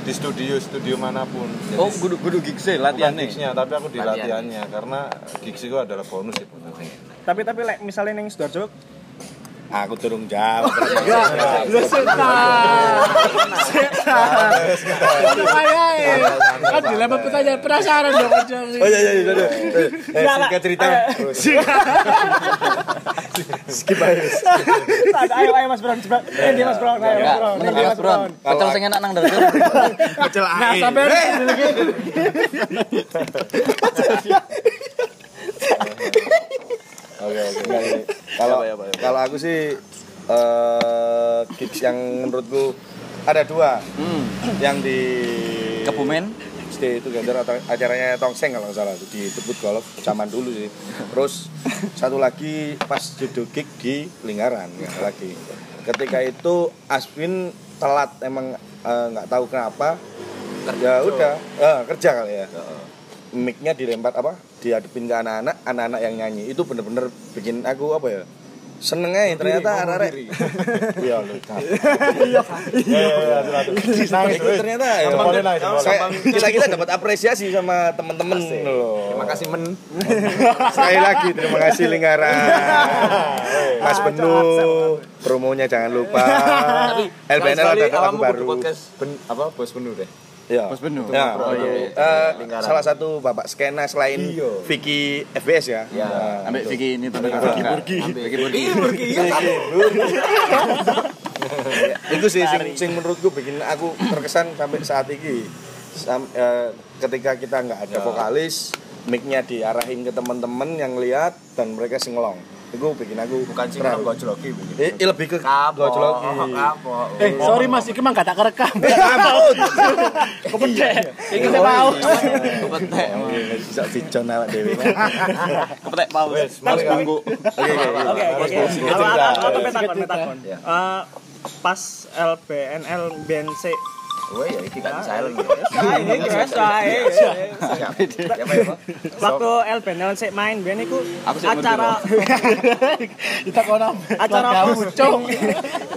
Di studio studio mana pun. Jadi, Oh, kudu kudu gig sih latihan bukan nih. gigsnya tapi aku di Latihan. latihannya. Karena gigs itu adalah bonus sih sebenarnya tapi tapi like, misalnya neng sidoarjo Aku turun jawab. lu setan setan kan dilema pertanyaan penasaran dong Oh iya iya iya. iya. Eh, singkat cerita. Skip aja. ayo ayo mas Brown coba eh dia mas Brown ayo mas Brown mending Dia Mas Bron. Pecel sing enak nang dalam. nah sampai Oke oke. Kalau kalau aku sih eh gigs yang menurutku ada dua. Hmm. Yang di Kebumen. Stay Together atau acaranya Tongseng kalau nggak salah itu di Tebut Golf zaman dulu sih. Terus satu lagi pas judul gig di Lingkaran ya, lagi. Ketika itu Aswin telat emang eh, nggak tahu kenapa. Ya udah eh, kerja kali ya. Mic-nya dilempar apa? Dihadapin ke anak-anak, anak-anak yang nyanyi. Itu bener-bener bikin aku apa ya? Seneng aja ternyata arek Iya lu. Iya. Itu ternyata ya, kita kita dapat apresiasi sama temen-temen loh. terima kasih men Sekali lagi terima kasih Lingkaran. Mas Benu promonya jangan lupa. LBNL ada lagu baru. apa bos penuh deh Ya. Bos Benu. Ya, Oh, iya. Lingkaran. salah satu bapak skena selain Vicky FBS ya. Ya. Nah, Ambek itu. Vicky ini tuh. Vicky Burgi. Vicky Burgi. itu sih sing, sing menurutku bikin aku terkesan sampai saat ini Sam- eh, ketika kita nggak ada vokalis mic-nya diarahin ke teman-teman yang lihat dan mereka singelong itu bikin aku bukan sih terharu. orang gojloki begini eh, eh, lebih ke gojloki. Kapok eh sorry mas ini mah gak tak kerekam. Ampun. kepedek. Ini kita mau. Kepetek. bisa vision awak dewe Kepetek paus. Mas oke oke Aku- petakon. Eh, pas LBNL BNC Wah ya iki kan silent. ini biasa Pak? waktu LBNL sik main iku Aku sik acara kita kono acara pucung.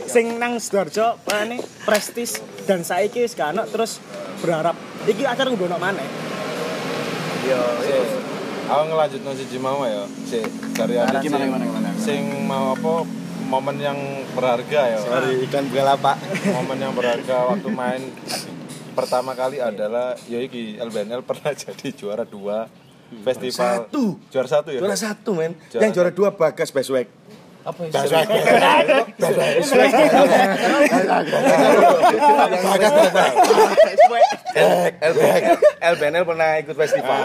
Sing nang Sidoarjo ini prestis. Dan saiki wis gak terus berharap. Iki acara kudu ono maneh. Yo, itu aku ngelanjut nasi mau ya si dari ada Gimana, gimana, gimana? sing mau apa momen yang berharga ya Dari ikan Bukalapak. momen yang berharga waktu main pertama kali adalah ya iki LBNL pernah jadi juara dua festival Satu. juara satu ya Juara satu men. Juara Yang juara dua Bagas Baswek. Apa ya Baswek. LBNL LBNL pernah ikut Nah, festival.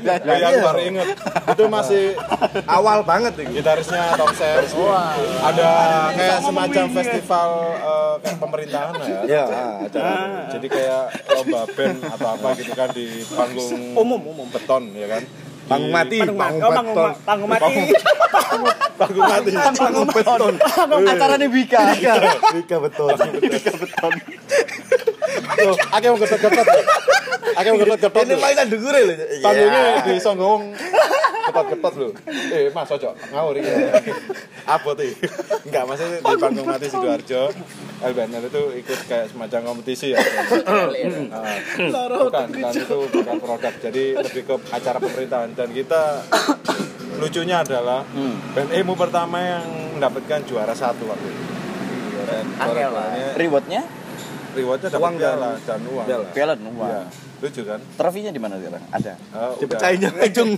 jadi ya, aku baru inget itu masih Awal banget itu. gitarisnya Tom Ser ada kayak semacam festival eh, kayak pemerintahan ya Ya, jadi kayak lomba band atau apa gitu kan di panggung Umum, umum. beton ya kan Panggung mati, Panggung mati. panggung Oh, panggung panggung mati. panggung mati. Panggung beton. acaranya Bika Bika beton. Akeh mau getot-getot akeh mau getot-getot Ini mainan dhuwur lho. panggungnya di Songgong ketot-ketot lho. Eh mas ojo ngawur iki. Abot iki. Enggak maksudnya di panggung mati Sidoarjo. LBNL itu ikut kayak semacam kompetisi ya. Bukan bukan itu bukan produk. Jadi lebih ke acara pemerintahan. Dan kita lucunya adalah band emo pertama yang mendapatkan juara satu waktu itu. Dan rewardnya rewardnya dapat Uang dan- piala dan uang Piala. piala Iya, wah lucu kan trofinya di mana sekarang ada Ah, udah. Dipecahin yang ujung.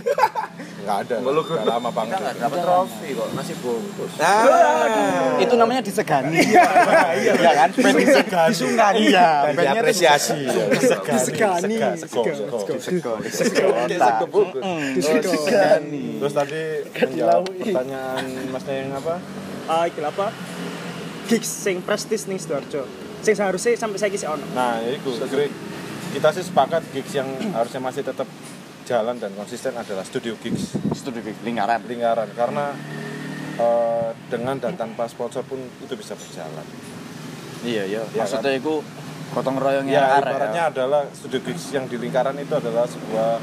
Nggak ada, udah lama banget. dapat trofi kok masih bungkus Ah. itu namanya disegani iya kan band disegani disungkan iya Dan diapresiasi. Disegani. Sego disegani Terus tadi menjawab pertanyaan Masnya yang apa? Ah, lho apa? Gigs sing prestis ning Sidoarjo. Sing seharusnya sampai saiki sih ono. Nah, itu. Kita sih sepakat gigs yang harusnya masih tetap jalan dan konsisten adalah studio gigs studi lingkaran lingkaran karena eh, dengan dan tanpa sponsor pun itu bisa berjalan. iya iya Iya maksudnya itu gotong royongnya Ya, arek ibaratnya adalah studio gigs yang di lingkaran itu adalah sebuah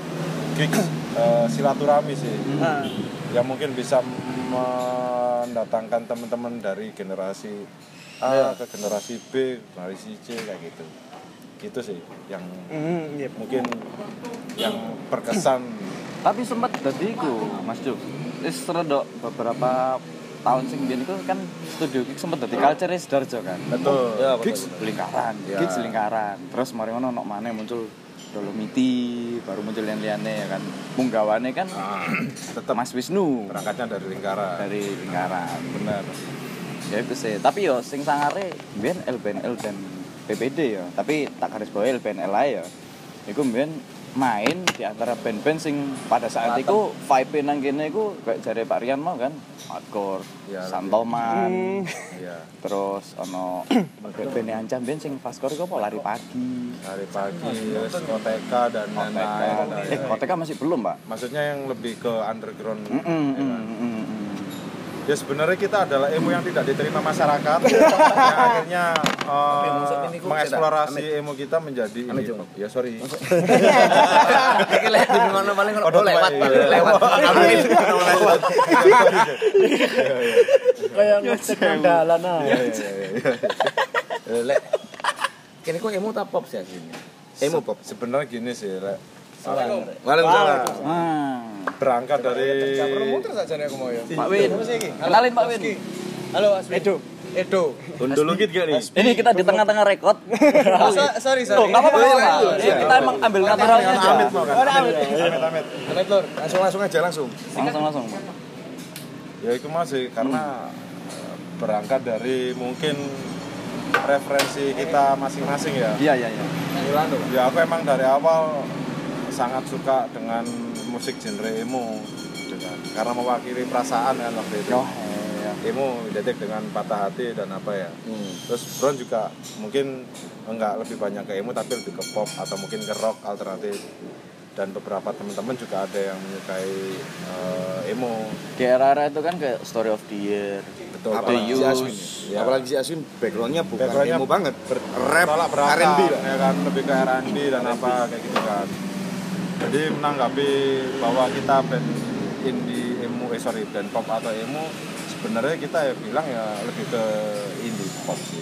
gigs eh, silaturahmi sih. Nah, yang mungkin bisa mendatangkan teman-teman dari generasi A ke generasi B, generasi C kayak gitu. Gitu sih yang hmm, iya. mungkin yang berkesan. tapi sempat tadi ku Mas Juk redok beberapa tahun sing biyen iku kan studio gigs sempat dadi culture Sidoarjo kan Betul. Ya, gigs lingkaran Ya. gigs lingkaran terus mari ngono nok maneh muncul Dolomiti baru muncul yang liane ya kan punggawane kan Tetap Mas Wisnu berangkatnya dari lingkaran. dari lingkaran bener ya itu sih. Tapi yo sing sangare biyen LBNL dan PPD ya tapi tak garis bawahi LBNL ae ya iku biyen main di antara band-band sing pada saat itu vibe nang kene iku kayak jare Pak Rian mau kan? Hardcore Ya, Santoman Iya. terus ono band ancam band sing fastcore iku apa? Lari pagi. Hari pagi, terus koteka dan lain-lain. eh koteka masih belum Pak? Maksudnya yang lebih ke underground. Mm, mm, ya mm, mm. Ya sebenarnya kita adalah emo yang tidak diterima masyarakat yang akhirnya uh, mengeksplorasi emo kita menjadi ini. Ya sorry. di ngono paling ngono Kodok lewat. Pak. lewat Kayak ngecek nang dalan ah. Eh, lek kene kok emo ta pop sih aslinya Emo pop. Sebenarnya gini sih, Lek. Waalaikumsalam. Ah. berangkat dari Pak Win kenalin Pak Win Halo Asmi. Edo. Edo. Undul dikit gak nih? Ini kita di tengah-tengah rekod. So- sorry Tuh, sorry. nggak apa-apa. nggak apa-apa. Ini kita emang ambil naturalnya aja. Amit mau kan? Amit, amit, amit. Amit Lur. Langsung langsung aja langsung. Langsung langsung. Ya itu masih karena uh, berangkat dari mungkin referensi kita masing-masing ya. Iya iya iya. Ya aku emang dari awal sangat suka dengan musik genre emo gitu kan. Karena mewakili perasaan kan waktu itu. Oh iya. Emo identik dengan patah hati dan apa ya. Terus Brown juga mungkin enggak lebih banyak ke emo tapi lebih ke pop atau mungkin ke rock alternatif. Dan beberapa teman-teman juga ada yang menyukai eh, emo. Di era-era itu kan kayak Story of the Year. Betul. Apalagi si. Aswin. Ya. Apalagi si Aswin backgroundnya bukan Backgroundnya emo banget. Rap, tolak belakang R&B lah. ya kan lebih ke R&B dan apa kayak gitu kan jadi menanggapi bahwa kita band indie emo eh sorry band pop atau emo sebenarnya kita ya bilang ya lebih ke indie pop sih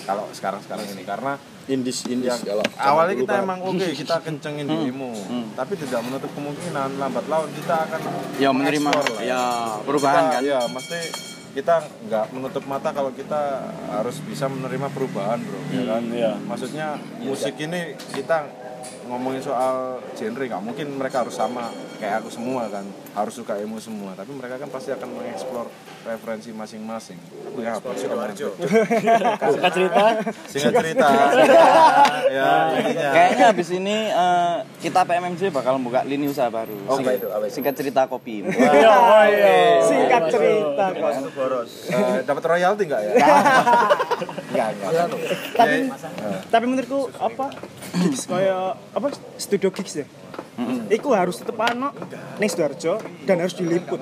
kalau sekarang-sekarang ini. Karena indis indis yang kalau awalnya kita dulu, emang oke kita kencengin dirimu tapi tidak menutup kemungkinan lambat laun kita akan Ya menerima. lah. ya. Perubahan Kita- kan. ya mesti kita nggak menutup mata kalau kita harus bisa menerima perubahan bro ya kan? iya. maksudnya musik ini kita ngomongin soal genre nggak mungkin mereka harus sama kayak aku semua kan harus suka emu semua tapi mereka kan pasti akan mengeksplor referensi masing-masing ya apa sih kemarin Suka cerita? singkat cerita ya Kayaknya habis ini eh, kita PMMJ bakal buka lini usaha baru. Apa Singkat- itu? Apa itu? Singkat cerita kopi. Iya, oh iya. Singkat cerita. Eh, dapat royalti nggak ya enggak enggak Tapi tapi menurutku apa? Gigs kayak apa studio gigs ya? Iku harus tetep ano ning Sidoarjo dan harus diliput.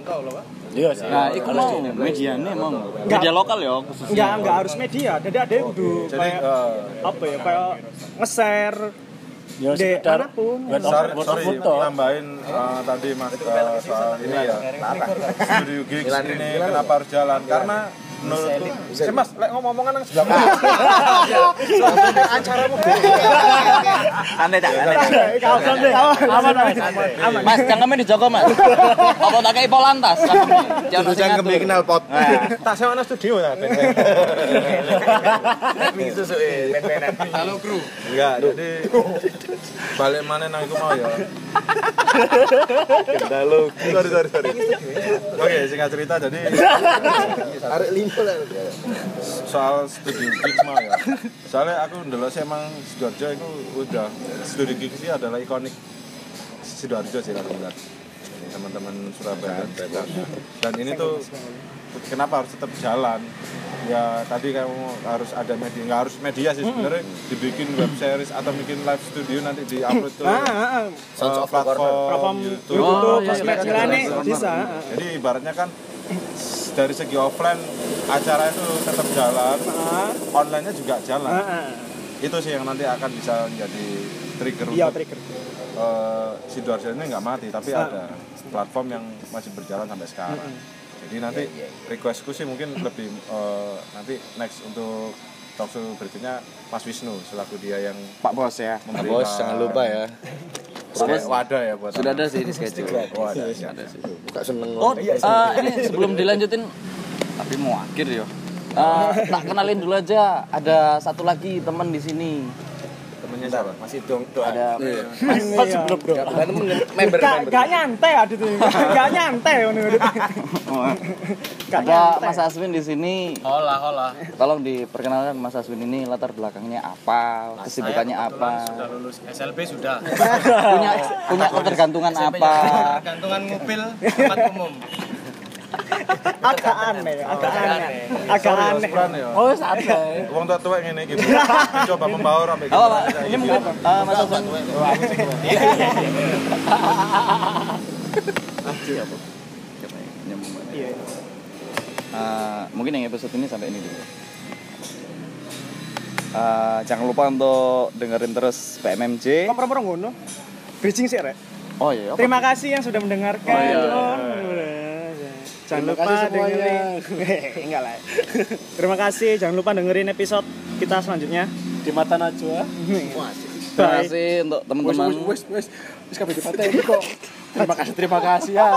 Iya sih. Nah, itu mau medianya mau media lokal ya khususnya. Enggak enggak harus media. Jadi ada yang kudu kayak eh, apa ya kayak nge-share Ya di sekedar sorry, sorry foto. nambahin eh, tadi mas eh, soal ini ya studio gigs ini kenapa harus jalan karena menurutku eh mas lek ngomong-ngomongan nang sebelah. Mana acaramu. Santai tak, santai. Aman aman. Mas, dijogo, Mas. Apa tak kayak polantas? Jangan kenal pot. tak sewa nang studio ta enggak jadi balik mana nang iku mau ya. Dalu. Sorry sorry sorry. oke singkat cerita jadi Arek. Soal studio gigs ya. Soalnya aku dulu sih emang sidoarjo itu udah studio gigs ini adalah ikonik sidoarjo sih bilang teman-teman Surabaya. Dan ini tuh kenapa harus tetap jalan ya tadi kamu harus ada media nggak harus media sih sebenarnya dibikin web series atau bikin live studio nanti di upload tuh Ah, ah, ah. uh, platform, YouTube, YouTube, iya, iya, iya. bisa. jadi ibaratnya kan dari segi offline acara itu tetap jalan Ah, online-nya juga jalan ah, ah. itu sih yang nanti akan bisa menjadi trigger Iya, untuk trigger. eh, sidoarjo ini nggak mati tapi Ah. ada platform yang masih berjalan sampai sekarang jadi nanti requestku sih mungkin lebih eh, nanti next untuk talkshow berikutnya Mas Wisnu selaku dia yang Pak Bos ya. memberi Bos jangan lupa ya. Wadah ya buat Sudah ada sih di schedule. Oh, ada. Buka seneng. Oh, eh, ini sebelum dilanjutin tapi mau akhir ya. Eh, tak kenalin dulu aja. Ada satu lagi teman di sini. Siapa Masih dong doa. Ada Mas sebelum bro. Bukan member member. gak nyantai ada tuh. Gak nyantai ngono. Gak ada. Mas Aswin di sini. Hola, hola. Tolong diperkenalkan Mas Aswin ini latar belakangnya apa, kesibukannya apa, Sudah lulus SLB sudah. punya punya ketergantungan apa. Gantungan mobil tempat umum. Agak aneh, agak aneh. Agak aneh. Ya Oh, santai. Wong tua tua ngene iki Bu. coba membaur sampai Oh, Pak. Ini mungkin eh, Mas Aswin. Siapa? Siapa ya? Nyambung banget. Iya. Eh, mungkin yang episode ini sampai ini dulu. Eh, jangan lupa untuk dengerin terus PMMJ. Kok pernah ngono? Bridging sih, Rek. Oh iya. apa? Terima kasih yang sudah mendengarkan. Oh, iya. Jangan Terima lupa dengerin. Enggak lah. Terima kasih, jangan lupa dengerin episode kita selanjutnya. Di mata Najwa. Terima kasih untuk teman-teman. Wes wes wes. Wes kabeh dipateni kok. Terima kasih terima kasih ya.